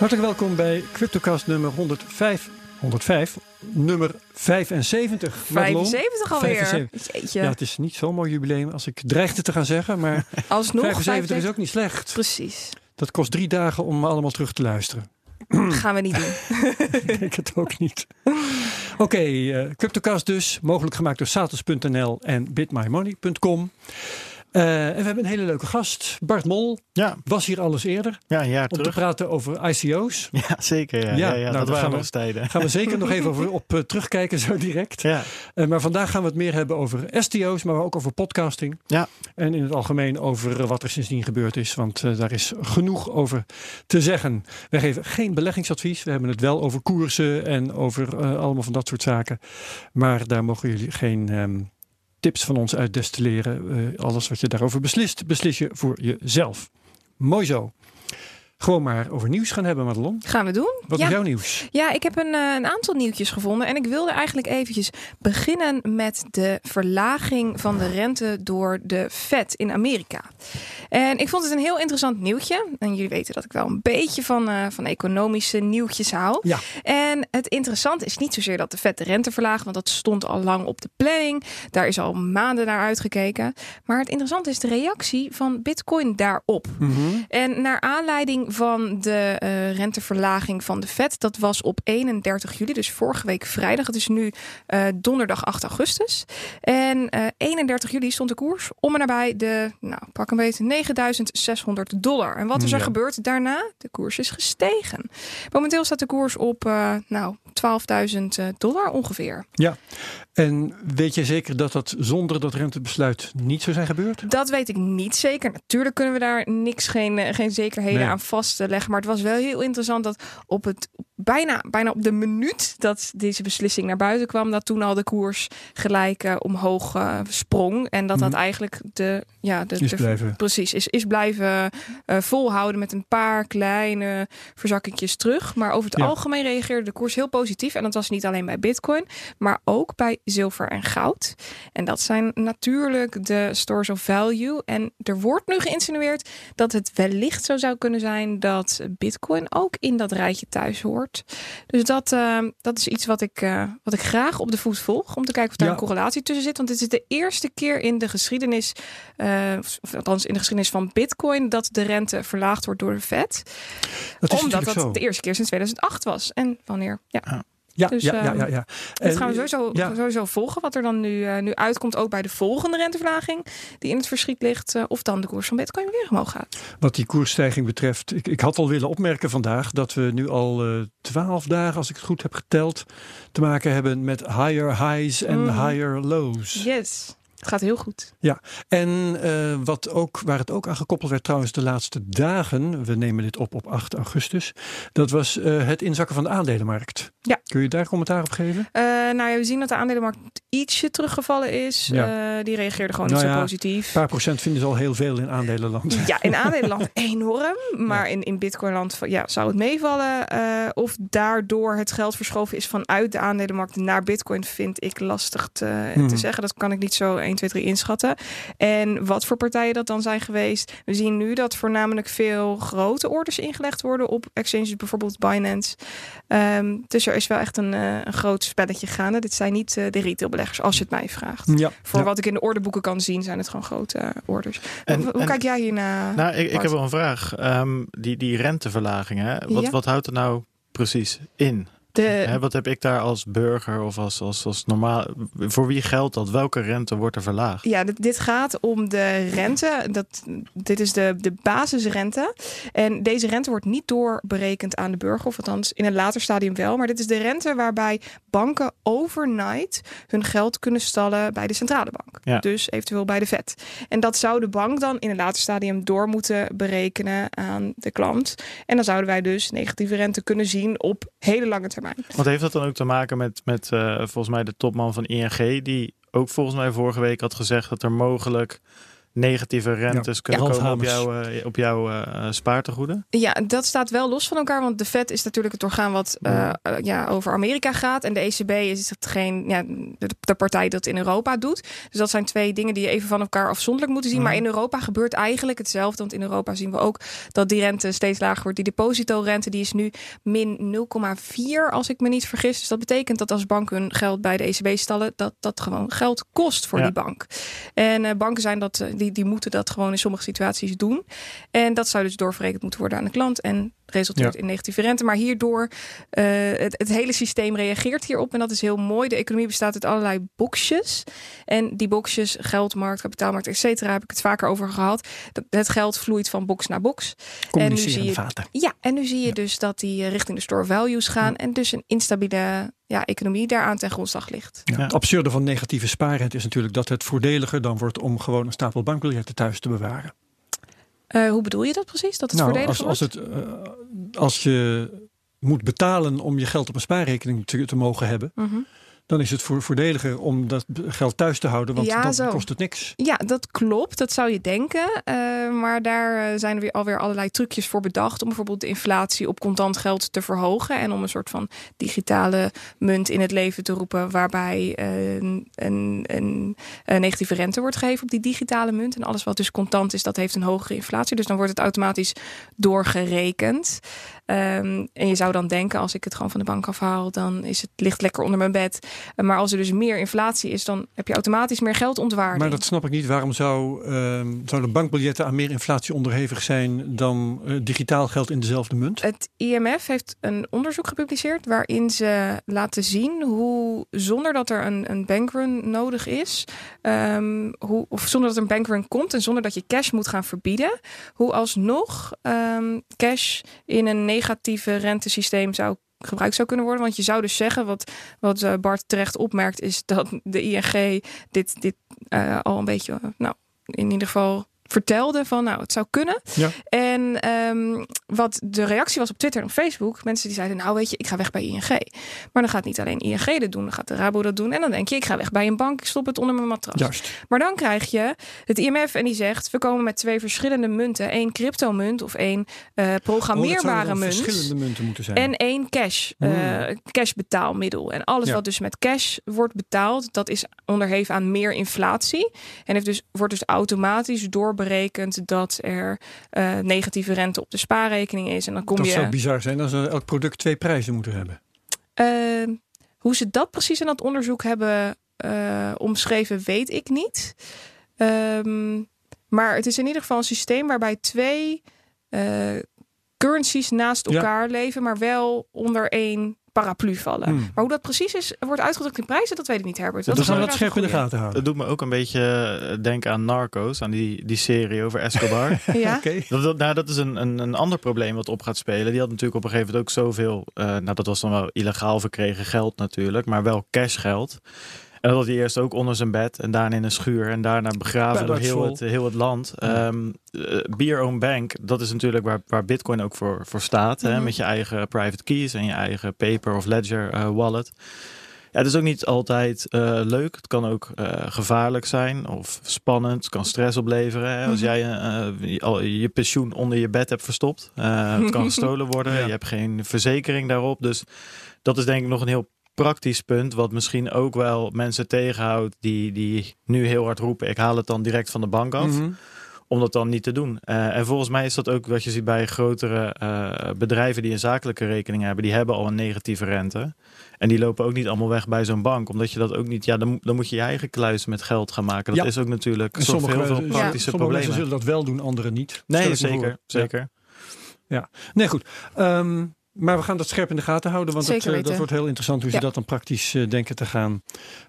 Hartelijk welkom bij CryptoCast nummer 105. 105, nummer 75. Madelon. 75 alweer. 75. Jeetje. Ja, het is niet zo'n mooi jubileum als ik dreigde te gaan zeggen, maar Alsnog 75 is ook niet slecht. Precies. Dat kost drie dagen om allemaal terug te luisteren. Gaan we niet doen. ik denk het ook niet. Oké, eh, CryptoCast dus, mogelijk gemaakt door satos.nl en bitmymoney.com. Eh, en we hebben een hele leuke gast, Bart Mol. Ja, Was hier alles eerder ja, jaar om te praten over ICO's. Ja, zeker. Ja, Ja, ja, ja, nou, dat daar gaan waren we- tijden. Gaan we zeker nog even over, op eh, terugkijken, zo direct. Ja, Eh, maar vandaag gaan we het meer hebben over STO's, maar ook over podcasting. Ja. En in het algemeen over wat er sindsdien gebeurd is. Want daar is genoeg over te zeggen. Wij geven geen beleggingsadvies. We hebben het wel over koersen en over allemaal van dat soort zaken. Maar daar mogen jullie geen ehm, tips van ons uit destilleren. Eh, alles wat je daarover beslist, beslis je voor jezelf. Mooi zo. Gewoon maar over nieuws gaan hebben, Madelon. Gaan we doen? Wat ja. is jouw nieuws? Ja, ik heb een, eh, een aantal nieuwtjes gevonden. En ik wilde eigenlijk eventjes beginnen met de verlaging van de rente door de Fed in Amerika. En ik vond het een heel interessant nieuwtje. En jullie weten dat ik wel een beetje van, eh, van economische nieuwtjes hou. Ja. En het interessante is niet zozeer dat de Fed de rente verlaagt, want dat stond al lang op de planning. Daar is al maanden naar uitgekeken. Maar het interessante is de reactie van Bitcoin daarop. En naar aanleiding van de eh, renteverlaging van de Fed, dat was op 31 juli, dus vorige week vrijdag. Het is nu eh, donderdag 8 augustus. En eh, 31 juli stond de koers om en nabij de, nou pak een beetje, 9600 dollar. En wat is er Ja. gebeurd daarna? De koers is gestegen. Momenteel staat de koers op, eh, nou, 12.000 dollar ongeveer. En weet je zeker dat dat zonder dat rentebesluit niet zou zijn gebeurd? Dat weet ik niet zeker. Natuurlijk kunnen we daar niks, geen, eh, geen zekerheden Nee. aan vastleggen. Maar het was wel heel interessant dat op het bijna, bijna op de minuut dat deze beslissing naar buiten kwam, dat toen al de koers gelijk eh, omhoog eh, sprong. En dat dat Mhm. eigenlijk de, ja, de, Is de- blijven. precies is, is blijven eh, volhouden met een paar kleine verzakkingjes terug. Maar over het Ja. algemeen reageerde de koers heel positief. En dat was niet alleen bij Bitcoin, maar ook bij zilver en goud. En dat zijn natuurlijk de stores of value. En er wordt nu geïnsinueerd dat het wellicht zo zou kunnen zijn dat Bitcoin ook in dat rijtje thuis hoort. Dus dat, eh, dat is iets wat ik, eh, wat ik graag op de voet volg. Om te kijken of daar Ja. een correlatie tussen zit. Want dit is de eerste keer in de geschiedenis, eh, of althans in de geschiedenis van Bitcoin, dat de rente verlaagd wordt door de Fed. Dat is Omdat dat zo. de eerste keer sinds 2008 was. En wanneer? Ja. Ja, Dus, ja, ja, ehm, ja, ja. Dat gaan we sowieso, ja. sowieso volgen. Wat er dan nu, eh, nu uitkomt, ook bij de volgende renteverlaging die in het verschiet ligt. eh, of dan de koers van Bitcoin weer omhoog gaat. Wat die koersstijging betreft, ik, ik had al willen opmerken vandaag dat we nu al eh, twaalf dagen, als ik het goed heb geteld, te maken hebben met higher highs en Mhm. higher lows. Yes, het gaat heel goed. En eh, wat ook, waar het ook aan gekoppeld werd trouwens de laatste dagen, we nemen dit op op 8 augustus, dat was eh, het inzakken van de aandelenmarkt. Ja. Kun je daar commentaar op geven? Eh, nou ja, we zien dat de aandelenmarkt ietsje teruggevallen is. Ja. Die reageerde gewoon Nou niet ja, zo positief. Een paar procent vinden ze al heel veel in aandelenland. Ja, in aandelenland enorm. Maar in, in Bitcoinland ja, zou het meevallen. Of daardoor het geld verschoven is vanuit de aandelenmarkt naar Bitcoin, vind ik lastig te, Mhm. te zeggen. Dat kan ik niet zo 1, 2, 3 inschatten. En wat voor partijen dat dan zijn geweest. We zien nu dat voornamelijk veel grote orders ingelegd worden op exchanges, bijvoorbeeld Binance. Ehm, dus er is wel echt een, eh, een groot spelletje gaande. Dit zijn niet eh, de retailbeleggers, als je het mij vraagt. Ja, Voor ja. wat ik in de ordeboeken kan zien, zijn het gewoon grote eh, orders. En- Hoe en- kijk jij hiernaar? nou, ik, heb wel een vraag. Ehm, die, die renteverlaging, hè? Wat, Ja. wat houdt er nou precies in? De, Hè, wat heb ik daar als burger of als, als, als normaal... Voor wie geldt dat? Welke rente wordt er verlaagd? Ja, dit, dit gaat om de rente. Dat, dit is de, de basisrente. En deze rente wordt niet doorberekend aan de burger, of althans in een later stadium wel. Maar dit is de rente waarbij banken overnight hun geld kunnen stallen bij de centrale bank. Ja. Dus eventueel bij de Fed. En dat zou de bank dan in een later stadium door moeten berekenen aan de klant. En dan zouden wij dus negatieve rente kunnen zien op hele lange termijn. Want heeft dat dan ook te maken met, met eh, volgens mij de topman van ING... die ook volgens mij vorige week had gezegd dat er mogelijk negatieve rentes kunnen Ja. komen op jouw, eh, op jouw eh, spaartegoeden? Ja, dat staat wel los van elkaar. Want de Fed is natuurlijk het orgaan wat eh, eh, ja, over Amerika gaat. En de ECB is hetgeen, ja, de, de partij dat in Europa doet. Dus dat zijn twee dingen die je even van elkaar afzonderlijk moeten zien. Maar in Europa gebeurt eigenlijk hetzelfde. Want in Europa zien we ook dat die rente steeds lager wordt. Die depositorente die is nu min 0,4 als ik me niet vergis. Dus dat betekent dat als banken hun geld bij de ECB stallen... dat dat gewoon geld kost voor Ja. die bank. En eh, banken zijn dat, eh, die, die moeten dat gewoon in sommige situaties doen. En dat zou dus doorverrekend moeten worden aan de klant. En resulteert in negatieve rente. Maar hierdoor, eh, het, het hele systeem reageert hierop. En dat is heel mooi. De economie bestaat uit allerlei boxjes. En die boxjes, geldmarkt, kapitaalmarkt, et cetera, heb ik het vaker over gehad. Dat, het geld vloeit van box naar box. Communicerende je- vaten. Ja, en nu zie je dus dat die eh, richting de store values gaan. En dus een instabiele ja, economie daaraan ten grondslag ligt. Ja. Ja. Het absurde van negatieve spaarrente is natuurlijk dat het voordeliger dan wordt om gewoon een stapel bankbiljetten thuis te bewaren. Eh, hoe bedoel je dat precies? Dat het nou, voordeliger als, als, het, eh, als je moet betalen om je geld op een spaarrekening te, te mogen hebben, Mhm. Dan is het voor, voordeliger om dat geld thuis te houden, want Ja, dan zo. kost het niks. Ja, dat klopt. Dat zou je denken. Eh, maar daar eh, zijn er weer alweer allerlei trucjes voor bedacht. Om bijvoorbeeld de inflatie op contant geld te verhogen. En om een soort van digitale munt in het leven te roepen. Waarbij eh, een, een, een, een negatieve rente wordt gegeven op die digitale munt. En alles wat dus contant is, dat heeft een hogere inflatie. Dus dan wordt het automatisch doorgerekend. Ehm, en je zou dan denken, als ik het gewoon van de bank afhaal, dan is het ligt lekker onder mijn bed. Eh, maar als er dus meer inflatie is, dan heb je automatisch meer geldontwaarding. Maar dat snap ik niet. Waarom zou, ehm, zouden bankbiljetten aan meer inflatie onderhevig zijn dan eh, digitaal geld in dezelfde munt? Het IMF heeft een onderzoek gepubliceerd waarin ze laten zien hoe zonder dat er een, een bankrun nodig is, ehm, hoe, of zonder dat er een bankrun komt en zonder dat je cash moet gaan verbieden, hoe alsnog cash in een negatieve rentesysteem zou gebruikt zou kunnen worden. Want je zou dus zeggen, wat, wat eh, Bart terecht opmerkt, is dat de ING dit, dit eh, al een beetje, eh, nou, in ieder geval vertelde van, nou, het zou kunnen. Ja. En ehm, wat de reactie was op Twitter en op Facebook, mensen die zeiden, nou weet je, ik ga weg bij ING. Maar dan gaat niet alleen ING dit doen, dan gaat de Rabo dat doen. En dan denk je, ik ga weg bij een bank, ik stop het onder mijn matras. Juist. Maar dan krijg je het IMF en die zegt, we komen met twee verschillende munten. één cryptomunt of één eh, Oh, dat programmeerbare munt. verschillende munten moeten zijn. En één cash, eh, Hmm. cash betaalmiddel. En alles Ja. wat dus met cash wordt betaald, dat is onderheven aan meer inflatie. En heeft dus, wordt dus automatisch doorberekend dat er eh, negatieve rente op de spaarrekening is. En dan kom dat je. zou bizar zijn als elk product twee prijzen moeten hebben. Eh, hoe ze dat precies in dat onderzoek hebben eh, omschreven, weet ik niet. Ehm, maar het is in ieder geval een systeem waarbij twee eh, currencies naast Ja. elkaar leven, maar wel onder één paraplu vallen. Hmm. Maar hoe dat precies is, wordt uitgedrukt in prijzen, dat weet ik niet, Herbert. Dat is gaan we dat scherp in de gaten houden. Dat doet me ook een beetje eh, denken aan Narcos, aan die, die serie over Escobar. Ja? Dat, dat, nou, dat is een, een, een ander probleem wat op gaat spelen. Die had natuurlijk op een gegeven moment ook zoveel. eh, nou, dat was dan wel illegaal verkregen geld natuurlijk, maar wel cashgeld. En dat had hij eerst ook onder zijn bed en daarna in een schuur en daarna begraven door heel het, heel het land. Ja. Ehm eh, Be Your Own Bank, dat is natuurlijk waar, waar Bitcoin ook voor, voor staat. hè, Mhm. met je eigen private keys en je eigen paper of ledger eh, wallet. Ja, het is ook niet altijd eh, leuk. Het kan ook gevaarlijk zijn of spannend. Het kan stress opleveren. Hè? Als Mhm. jij je- al je pensioen onder je bed hebt verstopt. Het kan gestolen worden. Ja. Je hebt geen verzekering daarop. Dus dat is denk ik nog een heel praktisch punt. Wat misschien ook wel mensen tegenhoudt die, die nu heel hard roepen. Ik haal het dan direct van de bank af Mhm. om dat dan niet te doen. Eh, en volgens mij is dat ook wat je ziet bij grotere eh, bedrijven die een zakelijke rekening hebben. Die hebben al een negatieve rente. En die lopen ook niet allemaal weg bij zo'n bank. Omdat je dat ook niet... Ja, dan, dan moet je je eigen kluis met geld gaan maken. Dat Ja. is ook natuurlijk En voor heel veel praktische sommige mensen problemen. zullen dat wel doen, anderen niet. Nee, zeker. zeker. Nee, goed. Ehm, maar we gaan dat scherp in de gaten houden, want eh, dat wordt heel interessant hoe ze Ja. dat dan praktisch eh, denken te gaan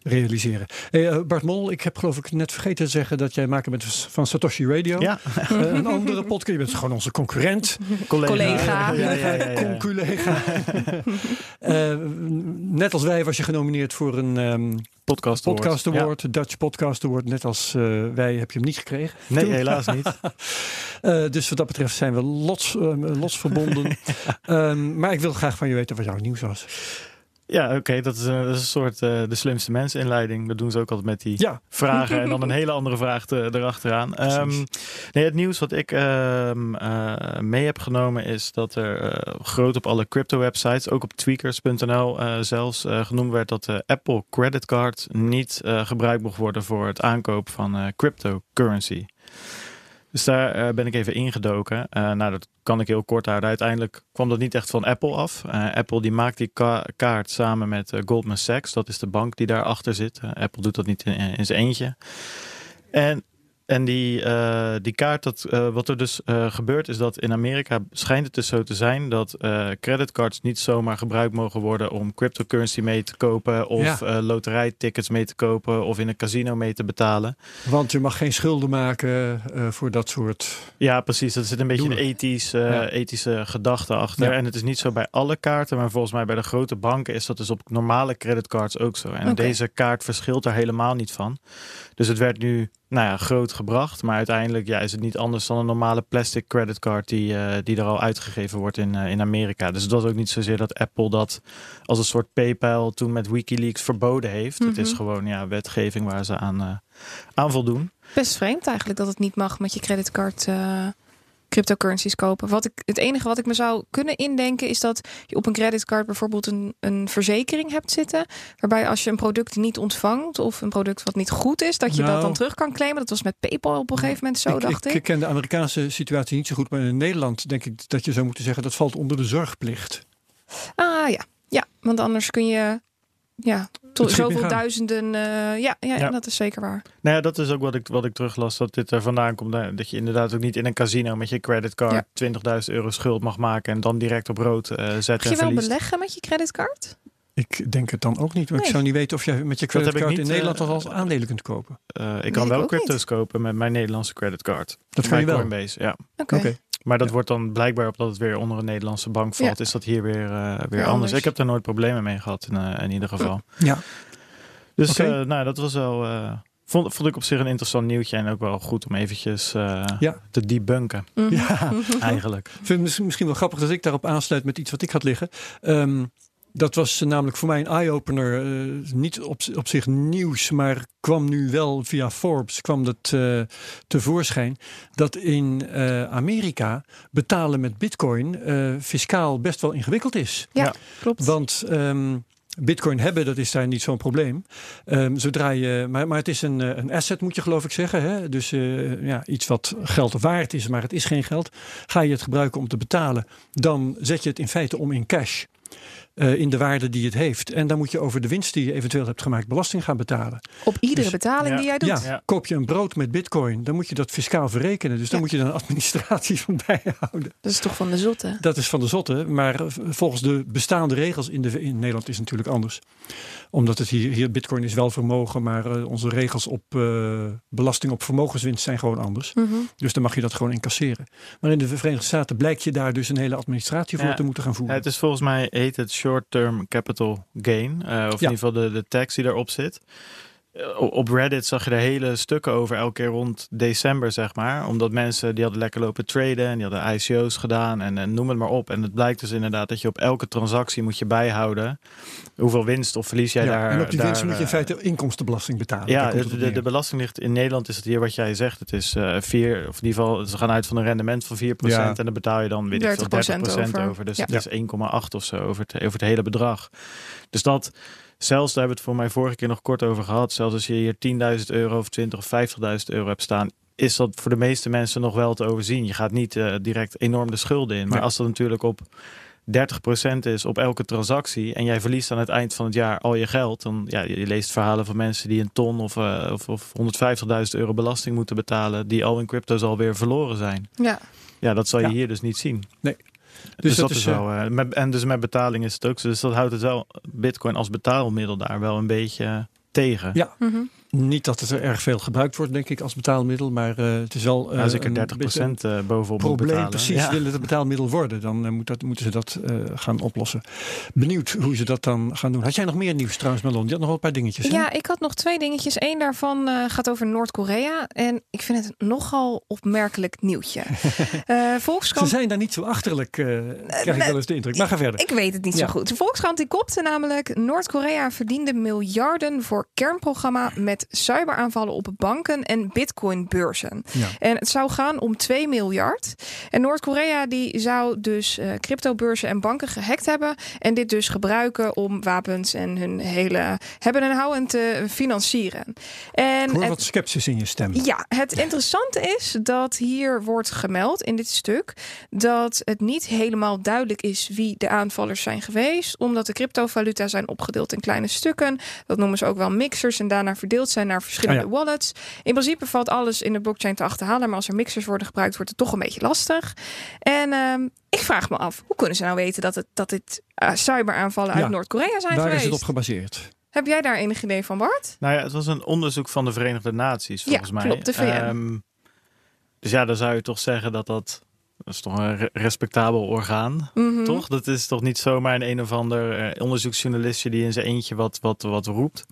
realiseren. Hey, eh, Bart Mol, ik heb geloof ik net vergeten te zeggen dat jij maker bent van Satoshi Radio. Ja, een andere podcast. Je bent gewoon onze concurrent. collega. Collega. Ja, ja, ja, ja. Conculega. Eh, net als wij was je genomineerd voor een ehm, Podcast Award. Podcast Dutch Podcast Award. Net als eh, wij heb je hem niet gekregen. Nee, Toen. helaas niet. Eh, dus wat dat betreft zijn we lots, eh, lots verbonden. Ehm, maar ik wil graag van je weten wat jouw nieuws was. Ja, oké, dat, is, uh, dat is een soort uh, de slimste mensen inleiding. Dat doen ze ook altijd met die ja. vragen en dan een hele andere vraag te, erachteraan. Um, nee, het nieuws wat ik uh, mee heb genomen is dat er groot op alle crypto websites, ook op tweakers.nl zelfs, genoemd werd dat de Apple credit card niet gebruikt mocht worden voor het aankopen van cryptocurrency. Dus daar uh, ben ik even ingedoken. Uh, nou, dat kan ik heel kort houden. Uiteindelijk kwam dat niet echt van Apple af. Uh, Apple die maakt die ka kaart samen met Goldman Sachs. Dat is de bank die daarachter zit. Apple doet dat niet in, in zijn eentje. En en die, uh, die kaart, dat, uh, wat er dus uh, gebeurt, is dat in Amerika schijnt het dus zo te zijn dat creditcards niet zomaar gebruikt mogen worden om cryptocurrency mee te kopen of ja. loterijtickets mee te kopen of in een casino mee te betalen. Want je mag geen schulden maken voor dat soort. Ja, precies. Er zit een beetje een ethisch, ja. ethische gedachte achter. Ja. En het is niet zo bij alle kaarten, maar volgens mij bij de grote banken is dat dus op normale creditcards ook zo. En okay. deze kaart verschilt er helemaal niet van. Dus het werd nu nou ja, groot gebracht. Maar uiteindelijk ja, is het niet anders dan een normale plastic creditcard die, uh, die er al uitgegeven wordt in, uh, in Amerika. Dus was ook niet zozeer dat Apple dat als een soort PayPal toen met Wikileaks verboden heeft. Mm -hmm. Het is gewoon ja, wetgeving waar ze aan, uh, aan voldoen. Best vreemd eigenlijk dat het niet mag met je creditcard cryptocurrencies kopen. Wat ik, het enige wat ik me zou kunnen indenken is dat je op een creditcard bijvoorbeeld een, een verzekering hebt zitten. Waarbij als je een product niet ontvangt of een product wat niet goed is, dat je nou, dat dan terug kan claimen. Dat was met PayPal op een gegeven moment zo, ik, dacht ik. Ik ken de Amerikaanse situatie niet zo goed, maar in Nederland denk ik dat je zou moeten zeggen dat valt onder de zorgplicht. Ah ja, ja, want anders kun je ja, tot zoveel duizenden. Uh, ja, ja, ja, dat is zeker waar. Nou ja, dat is ook wat ik, wat ik teruglas. Dat dit er vandaan komt. Dat je inderdaad ook niet in een casino met je creditcard ja. 20.000 euro schuld mag maken. En dan direct op rood uh, zetten. Mag je wel beleggen met je creditcard? Ik denk het dan ook niet. Maar nee. ik zou niet weten of je met je creditcard niet, in Nederland uh, als aandelen kunt kopen. Uh, ik kan wel crypto's niet. kopen met mijn Nederlandse creditcard. Dat kan je wel. Coinbase, ja. Oké. Okay. Okay. Maar dat ja. wordt dan blijkbaar op dat het weer onder een Nederlandse bank valt, ja. is dat hier weer, uh, weer anders. Ik heb daar nooit problemen mee gehad in, uh, in ieder geval. Ja. Dus okay. uh, nou, dat was wel. Vond, vond ik op zich een interessant nieuwtje. En ook wel goed om eventjes uh, ja. te debunken. Mhm. Mm -hmm. Ja, eigenlijk. Ik vind het misschien wel grappig dat ik daarop aansluit met iets wat ik had liggen. Um, dat was namelijk voor mij een eye-opener. Uh, niet op, op zich nieuws, maar kwam nu wel via Forbes kwam dat uh, tevoorschijn. Dat in uh, Amerika betalen met bitcoin fiscaal best wel ingewikkeld is. Ja, ja. klopt. Want um, Bitcoin hebben, dat is daar niet zo'n probleem. Um, zodra je, maar, maar het is een, een asset, moet je geloof ik zeggen. Hè? Dus uh, ja, iets wat geld waard is, maar het is geen geld. Ga je het gebruiken om te betalen, dan zet je het in feite om in cash. Uh, in de waarde die het heeft. En dan moet je over de winst die je eventueel hebt gemaakt belasting gaan betalen. Op iedere dus, betaling ja. die jij doet? Ja, ja, koop je een brood met bitcoin, dan moet je dat fiscaal verrekenen. Dus dan moet je dan een administratie van bijhouden. Dat is toch van de zotte? Dat is van de zotte. Maar volgens de bestaande regels in, de, in Nederland is het natuurlijk anders. Omdat het hier, hier bitcoin is wel vermogen, maar uh, onze regels op uh, belasting op vermogenswinst zijn gewoon anders. Mhm. Mm -hmm. Dus dan mag je dat gewoon incasseren. Maar in de Verenigde Staten blijkt je daar dus een hele administratie voor te moeten gaan voeren. het is volgens mij heet het short-term capital gain. Uh, of ja. in ieder geval de, de tax die erop zit. Uh, op Reddit zag je er hele stukken over, elke keer rond december, zeg maar. Omdat mensen die hadden lekker lopen traden en die hadden ICO's gedaan en, en noem het maar op. En het blijkt dus inderdaad dat je op elke transactie moet je bijhouden hoeveel winst of verlies jij ja, daar. En op die daar, winst moet je in feite inkomstenbelasting betalen. Ja, de, de, de, belasting ligt in Nederland is het hier wat jij zegt. Het is uh, vier, of in ieder geval, ze gaan uit van een rendement van 4% ja. en dan betaal je dan weet 30%, ik veel, 30% over. over. Dus ja. het is 1,8 of zo over het, over het hele bedrag. Dus dat zelfs, daar hebben we het voor mij vorige keer nog kort over gehad. Zelfs als je hier 10.000 euro of 20 of 50.000 euro hebt staan, is dat voor de meeste mensen nog wel te overzien. Je gaat niet uh, direct enorm de schulden in. Maar ja. als dat natuurlijk op 30% is op elke transactie en jij verliest aan het eind van het jaar al je geld, dan ja, je leest verhalen van mensen die een ton of, uh, of, of 150.000 euro belasting moeten betalen, die al in crypto's alweer verloren zijn. Ja, ja dat zal je ja. hier dus niet zien. Nee. Dus, dus dat, dat, is wel. Uh, met, en dus met betaling is het ook zo. Dus dat houdt het wel, Bitcoin als betaalmiddel daar wel een beetje tegen. Ja. Mm -hmm. Niet dat het er erg veel gebruikt wordt, denk ik, als betaalmiddel. Maar uh, het is wel. Uh, ja, zeker 30 procent uh, bovenop probleem. Betalen. Precies, ja. willen het een betaalmiddel worden, dan moet dat, moeten ze dat gaan oplossen. Benieuwd hoe ze dat dan gaan doen. Had jij nog meer nieuws trouwens, Malon? Je had nog wel een paar dingetjes. Hè? Ja, ik had nog twee dingetjes. Eén daarvan gaat over Noord-Korea. En ik vind het nogal opmerkelijk nieuwtje. Volkskrant... Ze zijn daar niet zo achterlijk, krijg ik wel eens de indruk. Maar ga verder. Ik weet het niet ja. zo goed. De Volkskrant die kopte namelijk... Noord-Korea verdiende miljarden voor kernprogramma met cyberaanvallen op banken en bitcoinbeurzen. Ja. En het zou gaan om 2 miljard. En Noord-Korea die zou dus uh, cryptobeurzen en banken gehackt hebben. En dit dus gebruiken om wapens en hun hele hebben en houden te financieren. En Ik hoor wat sceptisch in je stem. Ja, het interessante is dat hier wordt gemeld in dit stuk dat het niet helemaal duidelijk is wie de aanvallers zijn geweest, omdat de cryptovaluta zijn opgedeeld in kleine stukken. Dat noemen ze ook wel mixers en daarna verdeeld zijn naar verschillende oh wallets. In principe valt alles in de blockchain te achterhalen, maar als er mixers worden gebruikt, wordt het toch een beetje lastig. En uh, ik vraag me af, hoe kunnen ze nou weten dat, het, dat dit uh, cyberaanvallen uit Noord-Korea zijn Waar geweest? is het op gebaseerd? Heb jij daar enig idee van, Bart? Nou ja, het was een onderzoek van de Verenigde Naties, volgens ja, mij. klopt, de VN. Um, dus ja, dan zou je toch zeggen dat dat dat is toch een respectabel orgaan, Mm -hmm. toch? Dat is toch niet zomaar een een of ander uh, onderzoeksjournalistje die in zijn eentje wat, wat, wat roept.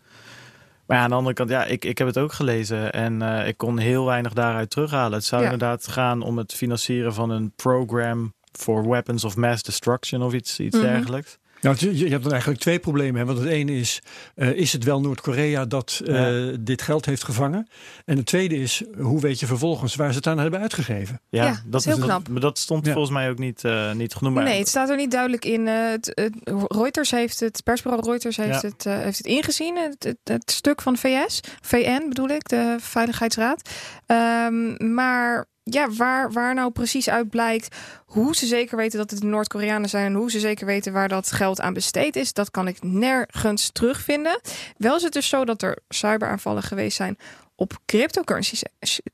Maar ja, aan de andere kant, ja, ik, ik heb het ook gelezen en uh, ik kon heel weinig daaruit terughalen. Het zou Ja. inderdaad gaan om het financieren van een program for weapons of mass destruction of iets, iets Mhm. dergelijks. Nou, je, je hebt dan eigenlijk twee problemen. Hè? Want het ene is, uh, is het wel Noord-Korea dat uh, Ja. dit geld heeft gevangen? En het tweede is, hoe weet je vervolgens waar ze het aan hebben uitgegeven? Ja, Ja, dat is heel knap. maar dat stond Ja. volgens mij ook niet, uh, niet genoemd. Nee, het staat er niet duidelijk in. Uh, het, het, Reuters heeft het, persbureau Reuters heeft, Ja. het, uh, heeft het ingezien. Het, het, het stuk van VS, VN bedoel ik, de Veiligheidsraad. Um, maar ja, waar, waar nou precies uit blijkt hoe ze zeker weten dat het de Noord-Koreanen zijn en hoe ze zeker weten waar dat geld aan besteed is, dat kan ik nergens terugvinden. Wel is het dus zo dat er cyberaanvallen geweest zijn op cryptocurrency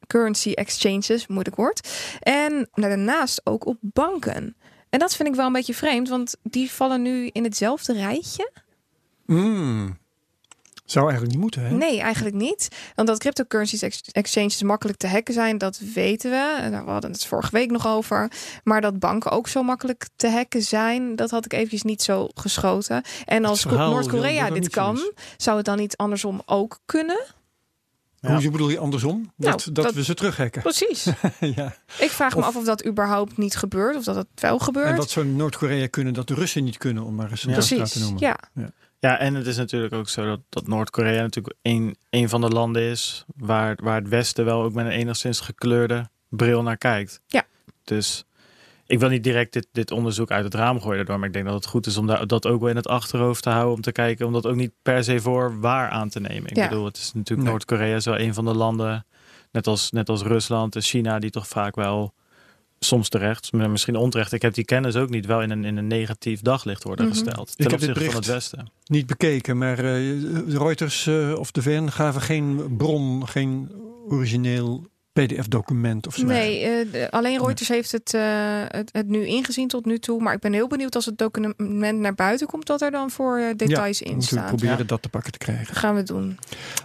currency exchanges, moeilijk woord. En daarnaast ook op banken. En dat vind ik wel een beetje vreemd, want die vallen nu in hetzelfde rijtje. Mm. Zou eigenlijk niet moeten, hè? Nee, eigenlijk niet. Want dat cryptocurrencies ex exchanges makkelijk te hacken zijn, dat weten we. Daar hadden we het vorige week nog over. Maar dat banken ook zo makkelijk te hacken zijn, dat had ik eventjes niet zo geschoten. En als Noord-Korea dit kan, is. zou het dan niet andersom ook kunnen? Ja. Hoe bedoel je andersom? Dat, Nou, dat, dat- we ze terughekken. Precies. ja. Ik vraag me Of- af of dat überhaupt niet gebeurt, of dat het wel gebeurt. En wat zou Noord-Korea kunnen dat de Russen niet kunnen, om maar eens een Ja. te noemen. Ja. Ja, en het is natuurlijk ook zo dat, dat Noord-Korea natuurlijk een, een van de landen is waar, waar het Westen wel ook met een enigszins gekleurde bril naar kijkt. Ja. Dus ik wil niet direct dit, dit onderzoek uit het raam gooien daardoor, maar ik denk dat het goed is om daar, dat ook wel in het achterhoofd te houden, om te kijken, om dat ook niet per se voor waar aan te nemen. Ik Ja. bedoel, het is natuurlijk Nee. Noord-Korea is wel een van de landen, net als, net als Rusland en China, die toch vaak wel soms terecht, maar misschien onterecht. Ik heb die kennis ook niet wel in een, in een negatief daglicht worden Mhm. gesteld. Ik Ten heb dit opzichte van het Westen. Niet bekeken, maar eh, Reuters eh, of de VN gaven geen bron, geen origineel PDF-document of zo. Nee, eh, alleen Reuters heeft het, eh, het, het nu ingezien tot nu toe. Maar ik ben heel benieuwd als het document naar buiten komt, wat er dan voor eh, details We in moeten staan. proberen Ja. dat te pakken te krijgen. Dat gaan we doen.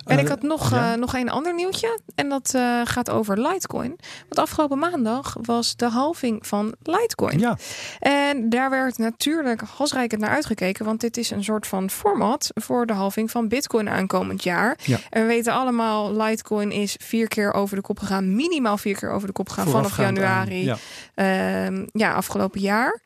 En ik had nog, ja. eh, nog een ander nieuwtje. En dat eh, gaat over Litecoin. Want afgelopen maandag was de halving van Litecoin. Ja, En daar werd natuurlijk halsrijkend naar uitgekeken. Want dit is een soort van format voor de halving van Bitcoin aankomend jaar. Ja. En we weten allemaal, Litecoin is vier keer over de kop gegaan. Minimaal vier keer over de kop gegaan vanaf aan- januari. ja. Ehm, ja, afgelopen jaar.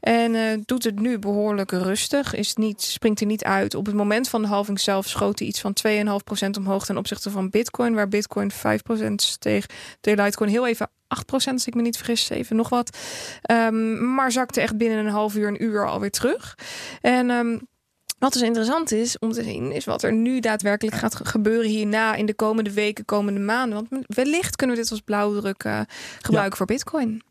En eh, doet het nu behoorlijk rustig. Is niet, springt er niet uit. Op het moment van de halving zelf schoot hij iets van 2,5% omhoog ten opzichte van Bitcoin. Waar Bitcoin 5% steeg. De Litecoin heel even 8% als ik me niet vergis. Even nog wat. Ehm, maar zakte echt binnen een half uur, een uur alweer terug. En... ehm, wat dus interessant is om te zien, is wat er nu daadwerkelijk gaat ge- gebeuren hierna in de komende weken, komende maanden. Want wellicht kunnen we dit als blauwdruk eh, gebruiken voor Bitcoin.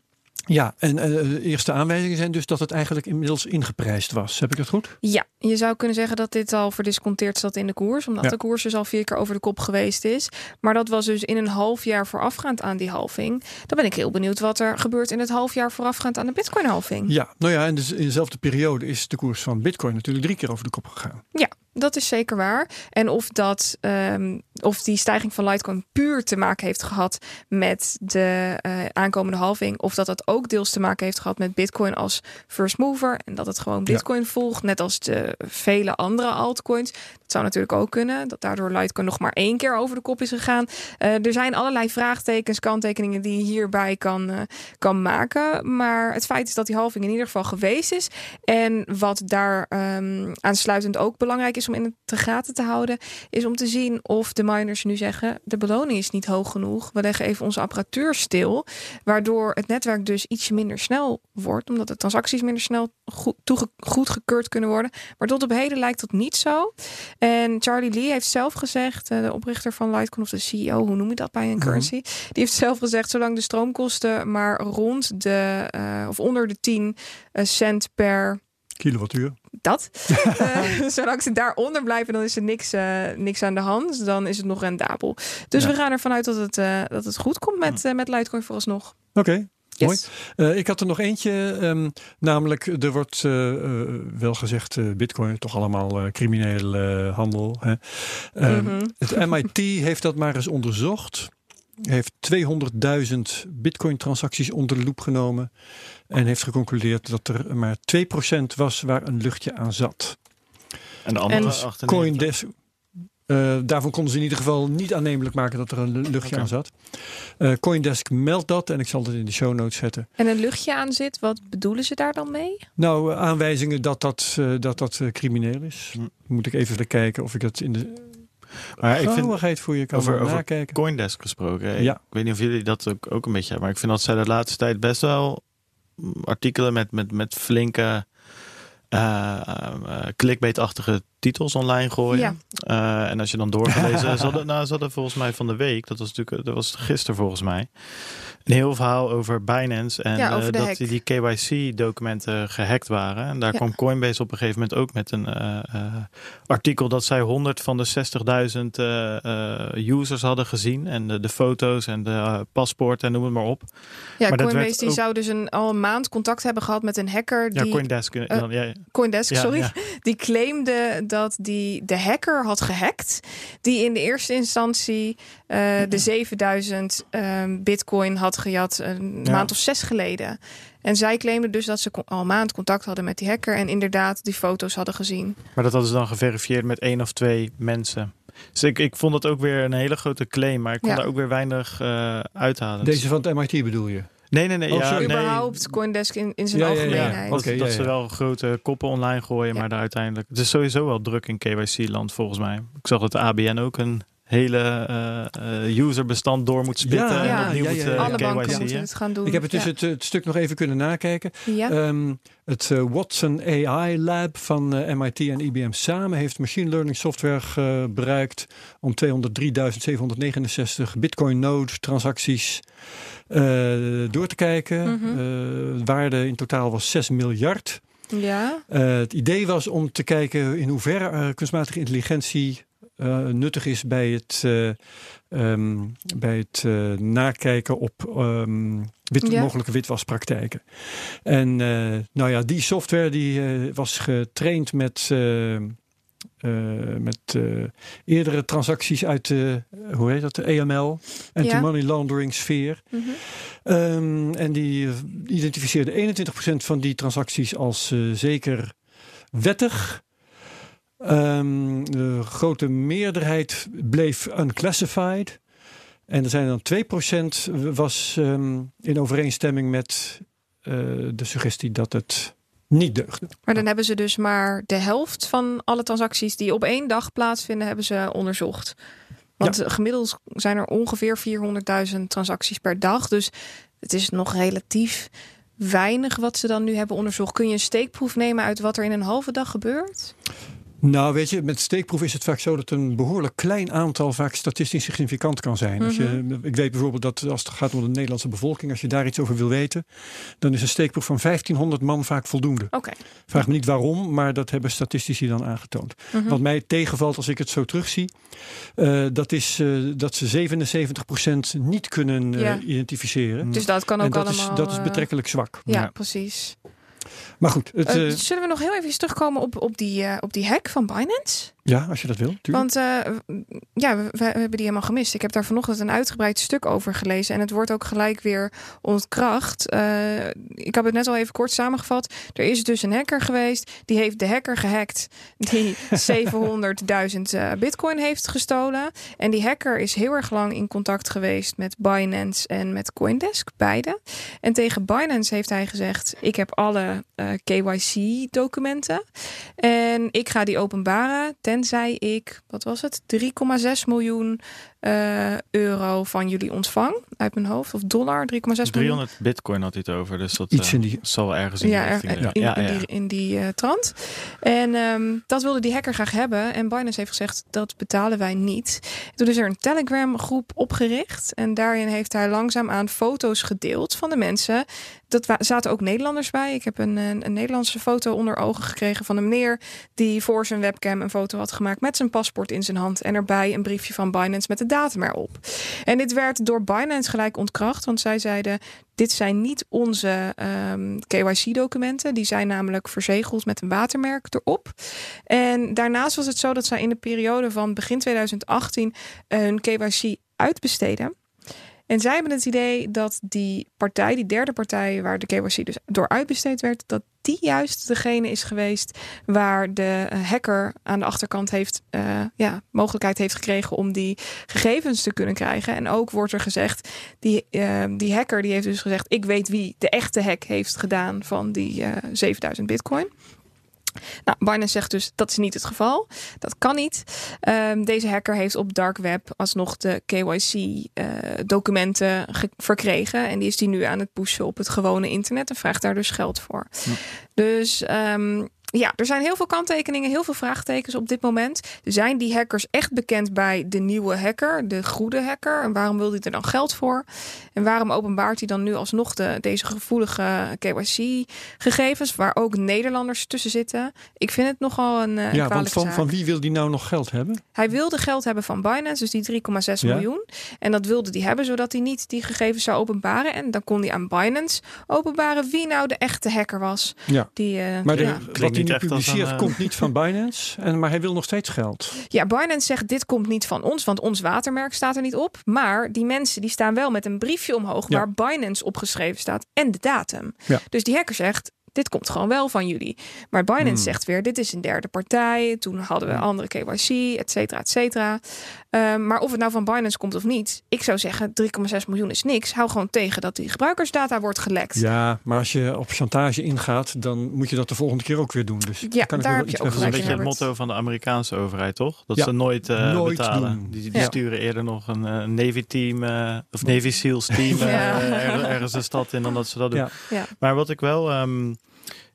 Ja, en eh, de eerste aanwijzingen zijn dus dat het eigenlijk inmiddels ingeprijsd was. Heb ik het goed? Ja, je zou kunnen zeggen dat dit al verdisconteerd zat in de koers, omdat Ja. de koers dus al vier keer over de kop geweest is. Maar dat was dus in een half jaar voorafgaand aan die halving. Dan ben ik heel benieuwd wat er gebeurt in het half jaar voorafgaand aan de Bitcoin-halving. Ja, nou ja, en dus in dezelfde periode is de koers van Bitcoin natuurlijk drie keer over de kop gegaan. Ja, dat is zeker waar. En of, dat, ehm, of die stijging van Litecoin puur te maken heeft gehad met de uh, aankomende halving. Of dat dat ook deels te maken heeft gehad met Bitcoin als first mover. En dat het gewoon Bitcoin volgt, net als de vele andere altcoins. Dat zou natuurlijk ook kunnen. Dat daardoor Litecoin nog maar één keer over de kop is gegaan. Uh, er zijn allerlei vraagtekens, kanttekeningen die je hierbij kan, uh, kan maken. Maar het feit is dat die halving in ieder geval geweest is. En wat daar um, aansluitend ook belangrijk is om in de gaten te houden, is om te zien of de miners nu zeggen: de beloning is niet hoog genoeg. We leggen even onze apparatuur stil. Waardoor het netwerk dus iets minder snel wordt, omdat de transacties minder snel goed, goedgekeurd kunnen worden. Maar tot op heden lijkt dat niet zo. En Charlie Lee heeft zelf gezegd, de oprichter van Litecoin, of de CEO, hoe noem je dat bij een currency? Mm -hmm. Die heeft zelf gezegd: zolang de stroomkosten maar rond de uh, of onder de 10 cent per kilowattuur. Dat. uh, zolang ze daaronder blijven, dan is er niks, uh, niks aan de hand. Dan is het nog rendabel. Dus ja. we gaan ervan uit dat het, uh, dat het goed komt met, met Litecoin vooralsnog. Oké. Okay. Yes. Mooi. Uh, ik had er nog eentje, um, namelijk er wordt uh, uh, wel gezegd bitcoin toch allemaal criminele handel. Hè? Mm -hmm. Het MIT heeft dat maar eens onderzocht. Heeft 200.000 bitcoin transacties onder de loep genomen. En heeft geconcludeerd dat er maar 2% was waar een luchtje aan zat. En de andere en Coindesk, uh, daarvan konden ze in ieder geval niet aannemelijk maken dat er een luchtje okay. aan zat. Uh, Coindesk meldt dat en ik zal het in de show notes zetten. En een luchtje aan zit, wat bedoelen ze daar dan mee? Nou, aanwijzingen dat dat, uh, dat, dat crimineel is. Hm. Moet ik even kijken of ik dat in de maar ik vind voor je kan over, over nakijken. Coindesk gesproken. Ja. Ik weet niet of jullie dat ook, ook een beetje hebben, maar ik vind dat zij de laatste tijd best wel artikelen met, met, met flinke uh, uh, clickbait-achtige titels online gooien. Ja. Uh, en als je dan doorgelezen, ze hadden, nou, ze hadden volgens mij van de week, dat was natuurlijk, dat was gisteren volgens mij, een heel verhaal over Binance en ja, over dat hack. die KYC-documenten gehackt waren. En daar ja. kwam Coinbase op een gegeven moment ook met een artikel dat zij 100 van de 60.000 users hadden gezien en de, de foto's en de paspoorten en noem het maar op. Ja, maar Coinbase die ook... zou dus een, al een maand contact hebben gehad met een hacker. Die, ja, Coindesk. Dan, ja, Coindesk, sorry. Die claimde dat die de hacker had gehackt. Die in de eerste instantie de 7000 um, bitcoin had gejat een ja. maand of zes geleden. En zij claimden dus dat ze al een maand contact hadden met die hacker. En inderdaad die foto's hadden gezien. Maar dat hadden ze dan geverifieerd met één of twee mensen. Dus ik, ik vond het ook weer een hele grote claim. Maar ik kon ja. daar ook weer weinig uh, uithalen. Deze van het MIT bedoel je? Nee, nee, nee. Oh, ja, nee. überhaupt Coindesk in, in zijn ja, algemeenheid. Ja, ja. Dat, Okay, dat ze wel grote koppen online gooien, maar daar uiteindelijk... Het is sowieso wel druk in KYC-land volgens mij. Ik zag dat de ABN ook een hele uh, uh, userbestand door moet spitten. Ja, en opnieuw ja, moet uh, Alle KYC. banken moeten het gaan doen. Ik heb het dus het, het, stuk nog even kunnen nakijken. Um, het Watson AI Lab van MIT en IBM samen heeft machine learning software gebruikt om 203.769 bitcoin node transacties door te kijken. Mm -hmm. de waarde in totaal was 6 miljard. Ja. het idee was om te kijken in hoeverre kunstmatige intelligentie uh, nuttig is bij het, uh, um, bij het uh, nakijken op um, wit, ja. mogelijke witwaspraktijken. En nou ja, die software die was getraind met. met eerdere transacties uit de, hoe heet dat, de EML, anti-money laundering sfeer. Mm -hmm. um, en die identificeerde 21% van die transacties als zeker wettig. Um, de grote meerderheid bleef unclassified. En er zijn dan 2% was um, in overeenstemming met uh, de suggestie dat het niet deugde. Maar dan hebben ze dus maar de helft van alle transacties die op één dag plaatsvinden, hebben ze onderzocht. Want ja. gemiddeld zijn er ongeveer 400.000 transacties per dag. Dus het is nog relatief weinig wat ze dan nu hebben onderzocht. Kun je een steekproef nemen uit wat er in een halve dag gebeurt? Nou, weet je, met steekproef is het vaak zo dat een behoorlijk klein aantal vaak statistisch significant kan zijn. Mm -hmm. als je, ik weet bijvoorbeeld dat als het gaat om de Nederlandse bevolking, als je daar iets over wil weten, dan is een steekproef van 1500 man vaak voldoende. Okay. Vraag me niet waarom, maar dat hebben statistici dan aangetoond. Mm -hmm. Wat mij tegenvalt als ik het zo terugzie, uh, dat is uh, dat ze 77% niet kunnen uh, ja. identificeren. Dus dat kan ook en dat allemaal. Is, dat is betrekkelijk zwak. Ja, ja. precies. Maar goed. Het, uh, zullen we nog heel even terugkomen op, op, die, uh, op die hack van Binance? Ja, als je dat wil. Want uh, ja, we, we, hebben die helemaal gemist. Ik heb daar vanochtend een uitgebreid stuk over gelezen. En het wordt ook gelijk weer ontkracht. Uh, ik heb het net al even kort samengevat. Er is dus een hacker geweest. Die heeft de hacker gehackt. Die 700.000 uh, bitcoin heeft gestolen. En die hacker is heel erg lang in contact geweest met Binance en met Coindesk. Beide. En tegen Binance heeft hij gezegd... ik heb alle KYC-documenten. En ik ga die openbaren tenzij ik, wat was het, 3,6 miljoen uh, euro van jullie ontvang uit mijn hoofd. Of dollar, 3,6 miljoen. 300 bitcoin had hij het over. Dus dat Iets in die... zal ergens in ja, die er, in, ja, in, die, in die uh, trant. En um, dat wilde die hacker graag hebben. En Binance heeft gezegd, dat betalen wij niet. Toen is er een Telegram groep opgericht. En daarin heeft hij langzaamaan foto's gedeeld van de mensen. Dat zaten ook Nederlanders bij. Ik heb een, een, een Nederlandse foto onder ogen gekregen van een meneer... die voor zijn webcam een foto had gemaakt met zijn paspoort in zijn hand. En erbij een briefje van Binance met de datum erop. En dit werd door Binance gelijk ontkracht, want zij zeiden: dit zijn niet onze ehm, KYC-documenten. Die zijn namelijk verzegeld met een watermerk erop. En daarnaast was het zo dat zij in de periode van begin 2018 hun KYC uitbesteden. En zij hebben het idee dat die partij, die derde partij waar de KYC dus door uitbesteed werd, dat die juist degene is geweest waar de eh, hacker aan de achterkant heeft, uh, ja, mogelijkheid heeft gekregen om die gegevens te kunnen krijgen. En ook wordt er gezegd, die, uh, die hacker die heeft dus gezegd, ik weet wie de echte hack heeft gedaan van die 7000 bitcoin. Nou, Binance zegt dus dat is niet het geval. Dat kan niet. Um, deze hacker heeft op dark web alsnog de KYC-documenten uh, verkregen. En die is die nu aan het pushen op het gewone internet en vraagt daar dus geld voor. Ja. Dus um, ja, er zijn heel veel kanttekeningen, heel veel vraagtekens op dit moment. Zijn die hackers echt bekend bij de nieuwe hacker, de goede hacker? En waarom wil hij er dan geld voor? En waarom openbaart hij dan nu alsnog de, deze gevoelige KYC-gegevens, waar ook Nederlanders tussen zitten? Ik vind het nogal een. Uh, ja, want van, van wie wil hij nou nog geld hebben? Hij wilde geld hebben van Binance, dus die 3,6 miljoen. En dat wilde hij hebben, zodat hij niet die gegevens zou openbaren. En dan kon hij aan Binance openbaren wie nou de echte hacker was. Ja. Die, uh, maar de, ja. wat hij nu publiceert komt niet van Binance, en, maar hij wil nog steeds geld. Ja, Binance zegt dit komt niet van ons, want ons watermerk staat er niet op. Maar die mensen die staan wel met een briefje omhoog ja. waar Binance opgeschreven staat en de datum. Ja. Dus die hacker zegt, dit komt gewoon wel van jullie. Maar Binance hmm. zegt weer, dit is een derde partij. Toen hadden we andere KYC, et cetera, et cetera. Um, maar of het nou van Binance komt of niet, ik zou zeggen 3,6 miljoen is niks. Hou gewoon tegen dat die gebruikersdata wordt gelekt. Ja, maar als je op chantage ingaat, dan moet je dat de volgende keer ook weer doen. Dus ja, kan daar heb je ook Dat is een beetje het motto van de Amerikaanse overheid, toch? Dat ja, ze nooit, uh, nooit betalen. Doen. Die, die ja. sturen eerder nog een uh, Navy team uh, of Navy SEALs team er, ergens de stad in dan dat ze dat doen. Maar wat ik wel um,